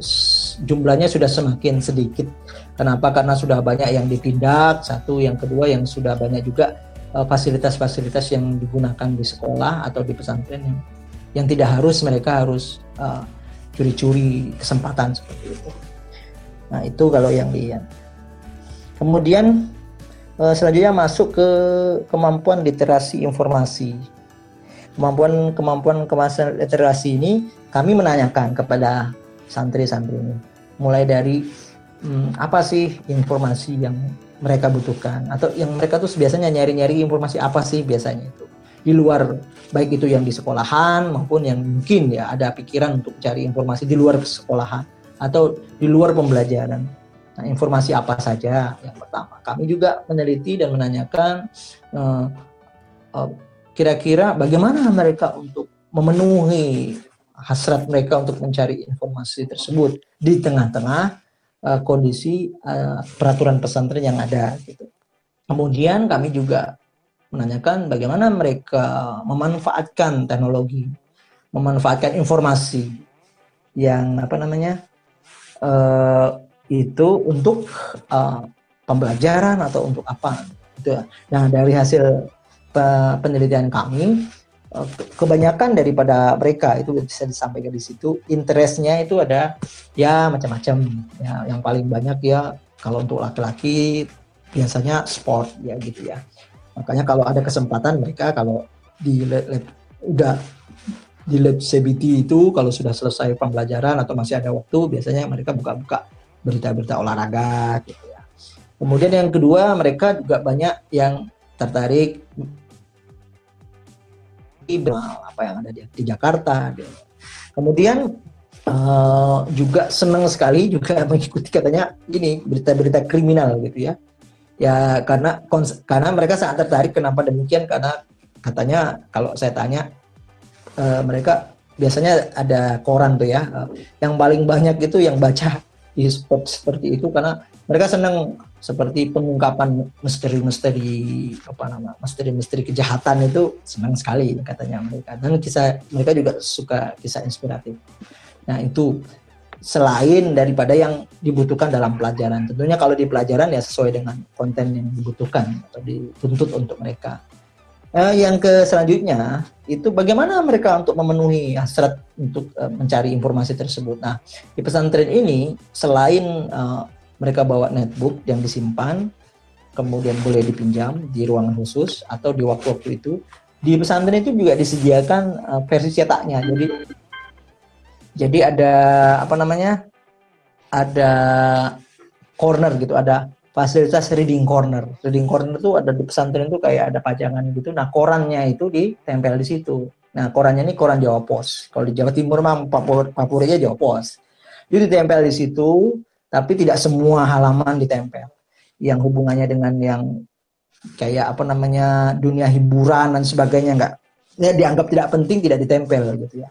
[SPEAKER 3] jumlahnya sudah semakin sedikit kenapa karena sudah banyak yang ditindak satu yang kedua yang sudah banyak juga eh, fasilitas-fasilitas uh, yang digunakan di sekolah atau di pesantren yang yang tidak harus mereka harus uh, curi-curi kesempatan seperti itu. Nah itu kalau yang lihat. Kemudian eh, selanjutnya masuk ke kemampuan literasi informasi. Kemampuan kemampuan kemasan literasi ini kami menanyakan kepada santri-santri ini, mulai dari hmm, apa sih informasi yang mereka butuhkan atau yang mereka tuh biasanya nyari-nyari informasi apa sih biasanya itu di luar baik itu yang di sekolahan maupun yang mungkin ya ada pikiran untuk cari informasi di luar sekolahan atau di luar pembelajaran. Nah, informasi apa saja yang pertama? Kami juga meneliti dan menanyakan kira eh, eh, kira-kira bagaimana mereka untuk memenuhi hasrat mereka untuk mencari informasi tersebut di tengah-tengah uh, kondisi uh, peraturan pesantren yang ada gitu. Kemudian kami juga menanyakan bagaimana mereka memanfaatkan teknologi, memanfaatkan informasi yang apa namanya uh, itu untuk uh, pembelajaran atau untuk apa? Itu. Nah dari hasil penelitian kami uh, kebanyakan daripada mereka itu bisa disampaikan di situ interestnya itu ada ya macam-macam. Ya yang paling banyak ya kalau untuk laki-laki biasanya sport ya gitu ya. Makanya kalau ada kesempatan mereka kalau di lab, lab udah di lab CBT itu kalau sudah selesai pembelajaran atau masih ada waktu biasanya mereka buka-buka berita-berita olahraga gitu ya. Kemudian yang kedua mereka juga banyak yang tertarik apa yang ada di, di Jakarta. Kemudian uh, juga senang sekali juga [LAUGHS] mengikuti katanya ini berita-berita kriminal gitu ya ya karena karena mereka sangat tertarik kenapa demikian karena katanya kalau saya tanya uh, mereka biasanya ada koran tuh ya uh, yang paling banyak itu yang baca di spot seperti itu karena mereka senang seperti pengungkapan misteri-misteri apa nama misteri-misteri kejahatan itu senang sekali katanya mereka dan kisah mereka juga suka kisah inspiratif. Nah itu selain daripada yang dibutuhkan dalam pelajaran. Tentunya kalau di pelajaran ya sesuai dengan konten yang dibutuhkan atau dituntut untuk mereka. Nah, yang ke selanjutnya itu bagaimana mereka untuk memenuhi hasrat untuk uh, mencari informasi tersebut. Nah, di pesantren ini selain uh, mereka bawa netbook yang disimpan, kemudian boleh dipinjam di ruangan khusus atau di waktu-waktu itu. Di pesantren itu juga disediakan uh, versi cetaknya. Jadi jadi ada apa namanya? Ada corner gitu, ada fasilitas reading corner. Reading corner itu ada di pesantren itu kayak ada pajangan gitu. Nah, korannya itu ditempel di situ. Nah, korannya ini koran Jawa Pos. Kalau di Jawa Timur mah Papua aja Jawa Pos. Jadi ditempel di situ tapi tidak semua halaman ditempel yang hubungannya dengan yang kayak apa namanya dunia hiburan dan sebagainya enggak ya dianggap tidak penting tidak ditempel gitu ya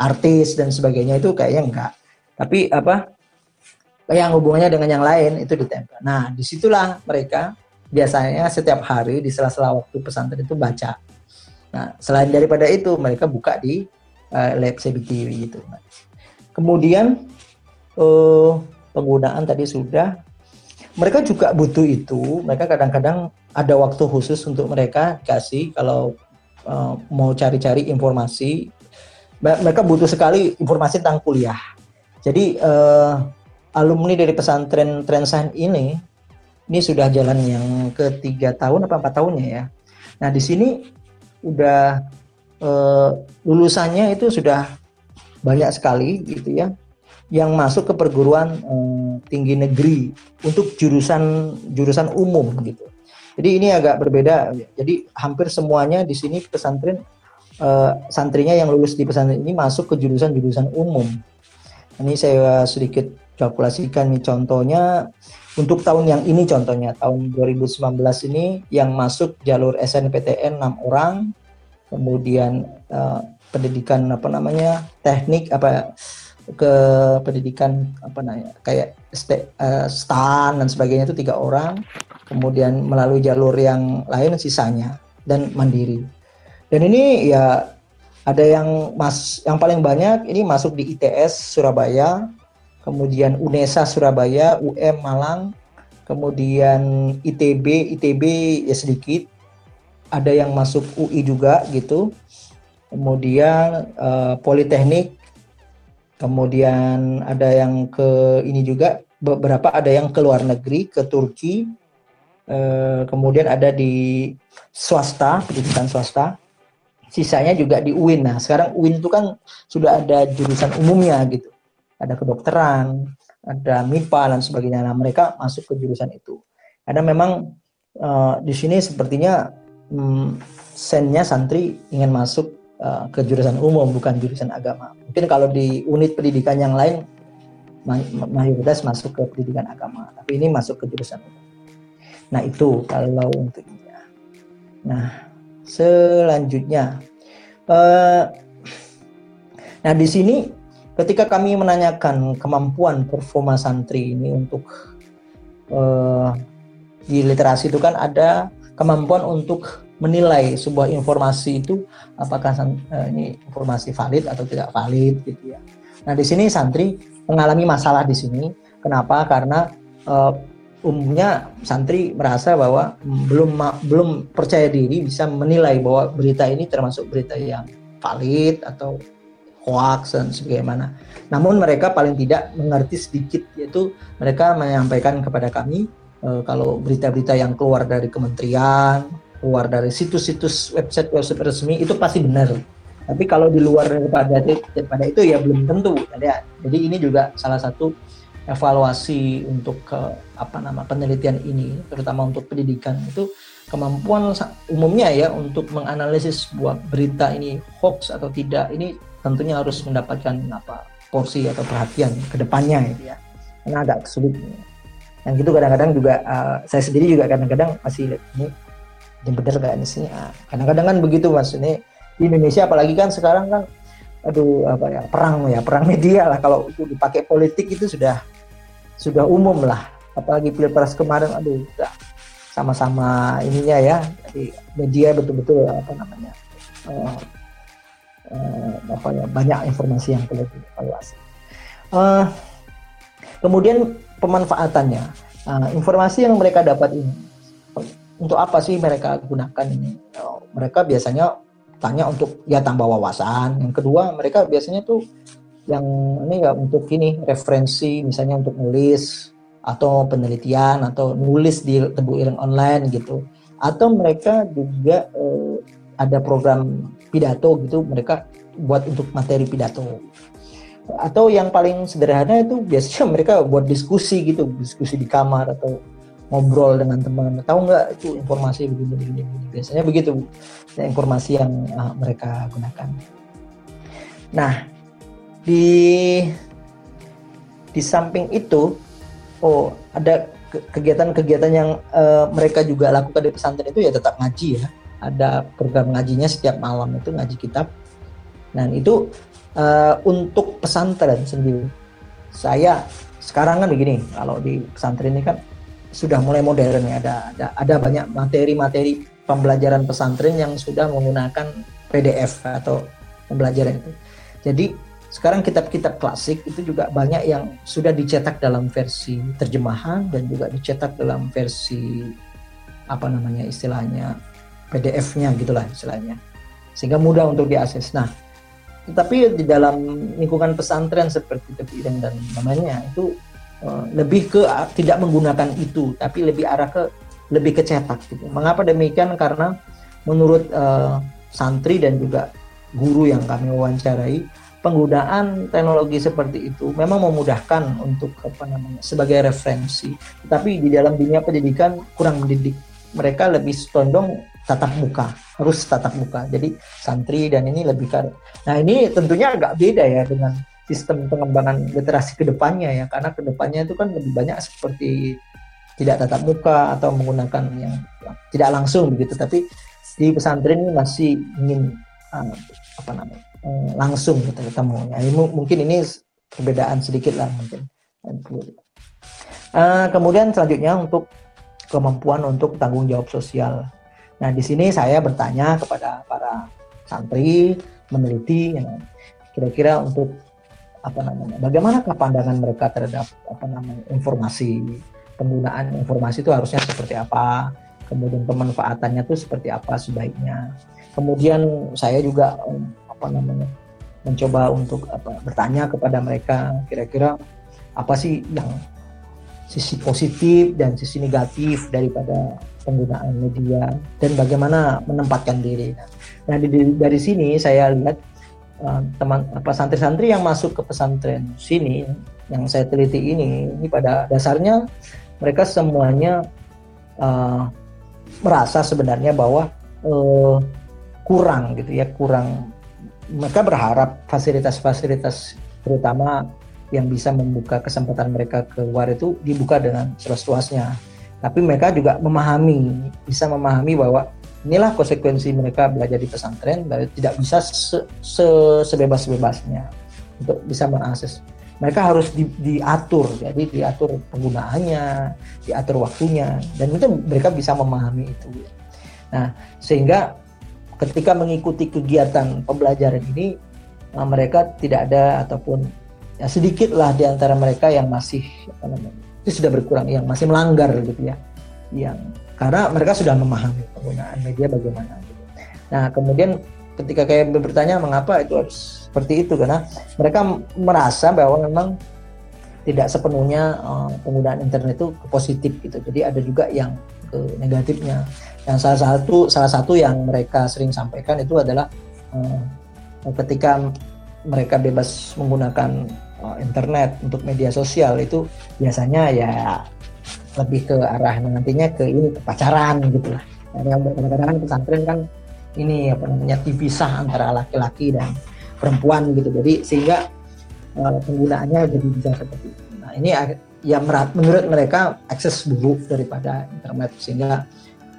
[SPEAKER 3] artis dan sebagainya itu kayaknya enggak tapi apa yang hubungannya dengan yang lain itu ditempel nah di situlah mereka biasanya setiap hari di sela-sela waktu pesantren itu baca nah selain daripada itu mereka buka di uh, lab CBTV gitu kemudian uh, penggunaan tadi sudah. Mereka juga butuh itu. Mereka kadang-kadang ada waktu khusus untuk mereka kasih kalau uh, mau cari-cari informasi. Mereka butuh sekali informasi tentang kuliah. Jadi uh, alumni dari pesantren Trensain ini ini sudah jalan yang ketiga tahun apa empat tahunnya ya. Nah di sini udah uh, lulusannya itu sudah banyak sekali gitu ya yang masuk ke perguruan eh, tinggi negeri untuk jurusan jurusan umum gitu. Jadi ini agak berbeda. Jadi hampir semuanya di sini pesantren eh, santrinya yang lulus di pesantren ini masuk ke jurusan-jurusan umum. Ini saya sedikit kalkulasikan nih contohnya untuk tahun yang ini contohnya tahun 2019 ini yang masuk jalur SNPTN 6 orang, kemudian eh, pendidikan apa namanya teknik apa ke pendidikan apa namanya kayak uh, stan dan sebagainya itu tiga orang kemudian melalui jalur yang lain sisanya dan mandiri. Dan ini ya ada yang mas yang paling banyak ini masuk di ITS Surabaya kemudian UNESA Surabaya UM Malang kemudian ITB ITB ya sedikit ada yang masuk UI juga gitu kemudian uh, Politeknik Kemudian ada yang ke ini juga beberapa ada yang ke luar negeri ke Turki. Eh, kemudian ada di swasta, pendidikan swasta. Sisanya juga di UIN. Nah, sekarang UIN itu kan sudah ada jurusan umumnya gitu. Ada kedokteran, ada MIPA dan sebagainya. Nah, mereka masuk ke jurusan itu. Ada memang eh, di sini sepertinya hmm, sennya santri ingin masuk uh, ke jurusan umum bukan jurusan agama. Mungkin kalau di unit pendidikan yang lain mayoritas masuk ke pendidikan agama, tapi ini masuk ke jurusan umum. Nah itu kalau untuk. Nah selanjutnya, uh, nah di sini ketika kami menanyakan kemampuan performa santri ini untuk uh, di literasi itu kan ada kemampuan untuk menilai sebuah informasi itu apakah uh, ini informasi valid atau tidak valid gitu ya. Nah di sini santri mengalami masalah di sini. Kenapa? Karena uh, umumnya santri merasa bahwa belum belum percaya diri bisa menilai bahwa berita ini termasuk berita yang valid atau hoax dan sebagaimana. Namun mereka paling tidak mengerti sedikit yaitu mereka menyampaikan kepada kami e, kalau berita-berita yang keluar dari kementerian keluar dari situs-situs website website resmi itu pasti benar. Tapi kalau di luar daripada daripada itu ya belum tentu. Jadi, jadi ini juga salah satu evaluasi untuk ke apa nama penelitian ini, terutama untuk pendidikan itu kemampuan umumnya ya untuk menganalisis sebuah berita ini hoax atau tidak ini tentunya harus mendapatkan apa porsi atau perhatian ke depannya gitu ya. Karena agak sulit. Yang gitu kadang-kadang juga uh, saya sendiri juga kadang-kadang masih ini ini bener gak ini sih? Nah, kadang-kadang kan begitu mas. Ini di Indonesia apalagi kan sekarang kan aduh apa ya perang ya perang media lah. Kalau itu dipakai politik itu sudah sudah umum lah. Apalagi pilpres kemarin aduh sama-sama ininya ya. Jadi media betul-betul apa namanya uh, uh, apa ya banyak informasi yang perlu dievaluasi. Uh, kemudian pemanfaatannya. Uh, informasi yang mereka dapat ini untuk apa sih mereka gunakan ini? Uh, mereka biasanya tanya untuk ya tambah wawasan. Yang kedua mereka biasanya tuh yang ini ya untuk ini referensi misalnya untuk nulis atau penelitian atau nulis di tebu ireng online gitu. Atau mereka juga eh, ada program pidato gitu mereka buat untuk materi pidato. Atau yang paling sederhana itu biasanya [LAUGHS] mereka buat diskusi gitu diskusi di kamar atau ngobrol dengan teman. Tahu nggak itu informasi begini begini, biasanya begitu informasi yang uh, mereka gunakan. Nah di di samping itu oh ada kegiatan-kegiatan yang uh, mereka juga lakukan di pesantren itu ya tetap ngaji ya ada program ngajinya setiap malam itu ngaji kitab. Dan itu uh, untuk pesantren sendiri. Saya sekarang kan begini kalau di pesantren ini kan sudah mulai modern ya ada ada ada banyak materi-materi pembelajaran pesantren yang sudah menggunakan PDF atau pembelajaran itu. Jadi sekarang kitab-kitab klasik itu juga banyak yang sudah dicetak dalam versi terjemahan dan juga dicetak dalam versi apa namanya istilahnya PDF-nya gitulah istilahnya sehingga mudah untuk diakses. Nah, tetapi di dalam lingkungan pesantren seperti Tepiren dan namanya itu uh, lebih ke uh, tidak menggunakan itu, tapi lebih arah ke lebih ke cetak gitu. Mengapa demikian? Karena menurut uh, santri dan juga guru yang kami wawancarai penggunaan teknologi seperti itu memang memudahkan untuk apa namanya sebagai referensi tapi di dalam dunia pendidikan kurang mendidik mereka lebih condong tatap muka harus tatap muka jadi santri dan ini lebih kar nah ini tentunya agak beda ya dengan sistem pengembangan literasi ke depannya ya karena ke depannya itu kan lebih banyak seperti tidak tatap muka atau menggunakan yang tidak langsung begitu tapi di pesantren ini masih ingin uh, apa namanya Eh, langsung kita ketemu. Ya, mungkin ini perbedaan sedikit lah mungkin. Uh, kemudian selanjutnya untuk kemampuan untuk tanggung jawab sosial. Nah di sini saya bertanya kepada para santri meneliti, kira-kira untuk apa namanya, bagaimana pandangan mereka terhadap apa namanya informasi penggunaan informasi itu harusnya seperti apa, kemudian pemanfaatannya itu seperti apa sebaiknya. Kemudian saya juga apa namanya mencoba untuk apa bertanya kepada mereka kira-kira apa sih yang sisi positif dan sisi negatif daripada penggunaan media dan bagaimana menempatkan diri. Nah, dari, dari sini saya lihat uh, teman apa santri-santri yang masuk ke pesantren sini yang saya teliti ini ini pada dasarnya mereka semuanya uh, merasa sebenarnya bahwa uh, kurang gitu ya kurang mereka berharap fasilitas-fasilitas terutama yang bisa membuka kesempatan mereka keluar itu dibuka dengan seluas-luasnya. Tapi mereka juga memahami, bisa memahami bahwa inilah konsekuensi mereka belajar di pesantren, dan tidak bisa se -se sebebas-bebasnya untuk bisa mengakses. Mereka harus di, diatur, jadi diatur penggunaannya, diatur waktunya, dan itu mereka bisa memahami itu. Nah, sehingga ketika mengikuti kegiatan pembelajaran ini mereka tidak ada ataupun ya sedikit lah di antara mereka yang masih apa namanya itu sudah berkurang yang masih melanggar gitu ya. Yang karena mereka sudah memahami penggunaan media bagaimana gitu. nah kemudian ketika kayak bertanya mengapa itu harus seperti itu? Karena mereka merasa bahwa memang tidak sepenuhnya uh, penggunaan internet itu positif gitu. Jadi ada juga yang ke negatifnya. Yang salah satu salah satu yang mereka sering sampaikan itu adalah uh, ketika mereka bebas menggunakan uh, internet untuk media sosial itu biasanya ya lebih ke arah nantinya ke ini ke pacaran gitu lah. Yang kadang-kadang pesantren kan ini apa namanya dipisah antara laki-laki dan perempuan gitu. Jadi sehingga uh, penggunaannya jadi bisa seperti itu. Nah ini ya menurut mereka akses buruk daripada internet sehingga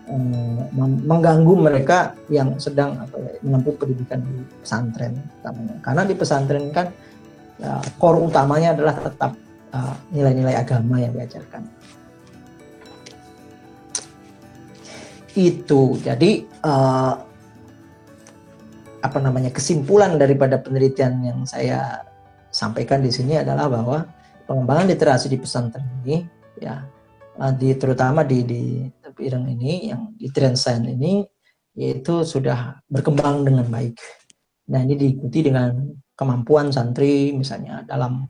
[SPEAKER 3] Eh, mengganggu mereka yang sedang apa, ya, menempuh pendidikan di pesantren. Karena di pesantren kan uh, core utamanya adalah tetap eh, nilai-nilai uh, agama yang diajarkan. Itu jadi uh, apa namanya kesimpulan daripada penelitian yang saya sampaikan di sini adalah bahwa pengembangan literasi di pesantren ini ya di terutama di di bidang ini yang di Trensen ini yaitu sudah berkembang dengan baik. Nah ini diikuti dengan kemampuan santri misalnya dalam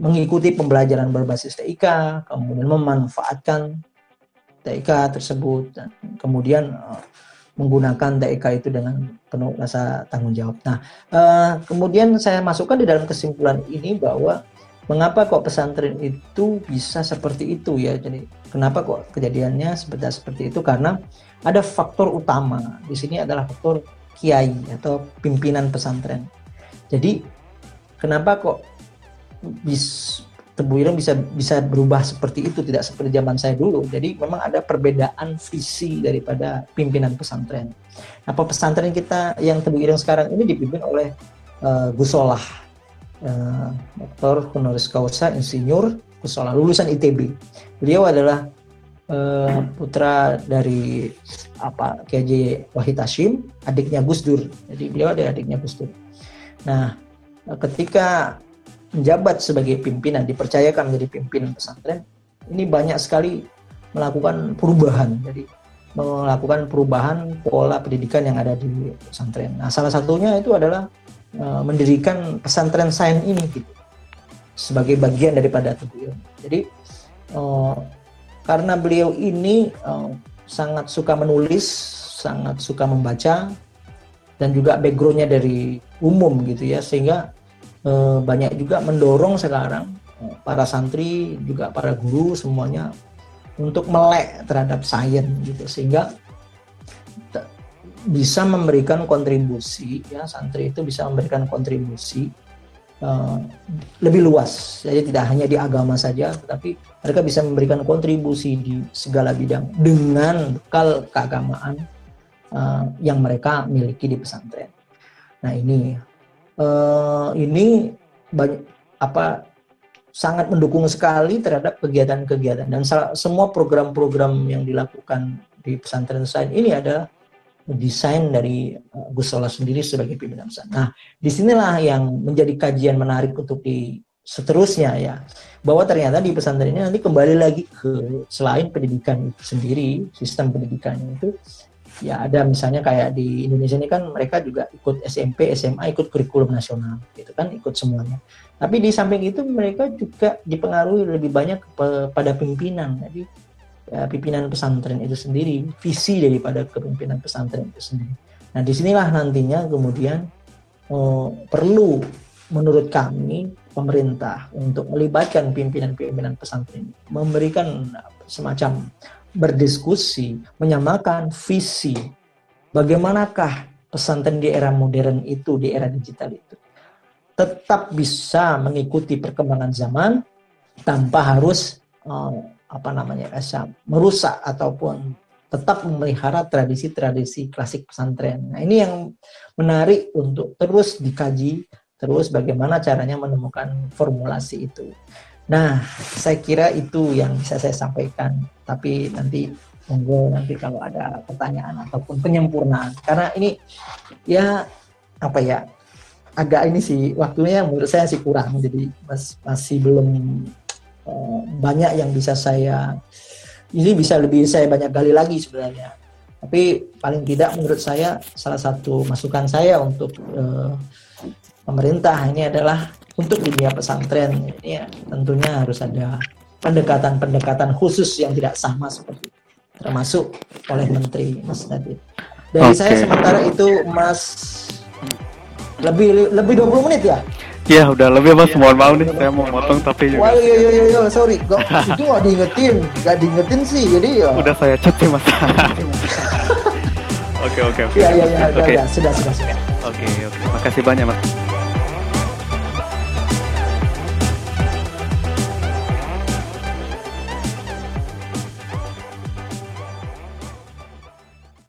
[SPEAKER 3] mengikuti pembelajaran berbasis TIK, kemudian memanfaatkan TIK tersebut dan kemudian uh, menggunakan TIK itu dengan penuh rasa tanggung jawab. Nah, uh, kemudian saya masukkan di dalam kesimpulan ini bahwa mengapa kok pesantren itu bisa seperti itu ya? Jadi kenapa kok kejadiannya seperti seperti itu? Karena ada faktor utama di sini adalah faktor kiai atau pimpinan pesantren. Jadi kenapa kok bis Tebu Ireng bisa bisa berubah seperti itu tidak seperti zaman saya dulu? Jadi memang ada perbedaan visi daripada pimpinan pesantren. Apa pesantren kita yang Tebu Ireng sekarang ini dipimpin oleh uh, Gus Solah uh, Dr. honoris causa insinyur Gus Solah lulusan ITB beliau adalah uh, putra dari apa KJ Wahid Hashim adiknya Gus Dur. Jadi beliau ada adiknya Gus Dur nah ketika menjabat sebagai pimpinan, dipercayakan menjadi pimpinan pesantren, ini banyak sekali melakukan perubahan. Jadi melakukan perubahan pola pendidikan yang ada di pesantren. Nah, salah satunya itu adalah uh, mendirikan pesantren sains ini gitu sebagai bagian daripada beliau. Jadi uh, karena beliau ini uh, sangat suka menulis, sangat suka membaca dan juga backgroundnya dari umum gitu ya, sehingga eh, banyak juga mendorong sekarang eh, para santri juga para guru semuanya untuk melek terhadap sains gitu sehingga bisa memberikan kontribusi ya santri itu bisa memberikan kontribusi uh, lebih luas. Jadi tidak hanya di agama saja tetapi mereka bisa memberikan kontribusi di segala bidang dengan bekal keagamaan uh, yang mereka miliki di pesantren nah ini uh, ini banyak apa sangat mendukung sekali terhadap kegiatan-kegiatan dan semua program-program yang dilakukan di pesantren sains ini adalah desain dari uh, Gus Solah sendiri sebagai pimpinan pesantren. Nah, di sinilah yang menjadi kajian menarik untuk di seterusnya ya bahwa ternyata di pesantren ini nanti kembali lagi ke selain pendidikan itu sendiri sistem pendidikan itu ya ada misalnya kayak di Indonesia ini kan mereka juga ikut SMP, SMA, ikut kurikulum nasional, gitu kan, ikut semuanya. Tapi di samping itu mereka juga dipengaruhi lebih banyak kepada pimpinan. Jadi ya, pimpinan pesantren itu sendiri, visi daripada kepemimpinan pesantren itu sendiri. Nah di sinilah nantinya kemudian oh, perlu menurut kami pemerintah untuk melibatkan pimpinan-pimpinan pesantren memberikan semacam berdiskusi, menyamakan visi. Bagaimanakah pesantren di era modern itu, di era digital itu? Tetap bisa mengikuti perkembangan zaman tanpa harus uh, apa namanya merusak ataupun tetap memelihara tradisi-tradisi klasik pesantren. Nah, ini yang menarik untuk terus dikaji, terus bagaimana caranya menemukan formulasi itu. Nah, saya kira itu yang bisa saya sampaikan. Tapi nanti monggo nanti kalau ada pertanyaan ataupun penyempurnaan. Karena ini ya apa ya agak ini sih waktunya menurut saya sih kurang. Jadi mas, masih belum uh, banyak yang bisa saya ini bisa lebih saya banyak gali lagi sebenarnya. Tapi paling tidak menurut saya salah satu masukan saya untuk uh, pemerintah ini adalah untuk dunia pesantren ya tentunya harus ada pendekatan-pendekatan khusus yang tidak sama seperti termasuk oleh Menteri Mas Nadiem. Dari okay. saya sementara itu Mas lebih lebih 20 menit ya?
[SPEAKER 2] Iya udah lebih mas, mohon maaf nih saya mau motong tapi
[SPEAKER 3] juga. Wah iya iya iya, iya sorry, gak, itu gak diingetin, gak diingetin sih jadi ya.
[SPEAKER 2] Udah saya chat sih mas. [LAUGHS] Oke oke oke.
[SPEAKER 3] Iya iya iya, sudah sudah sudah.
[SPEAKER 2] Oke oke, makasih banyak mas.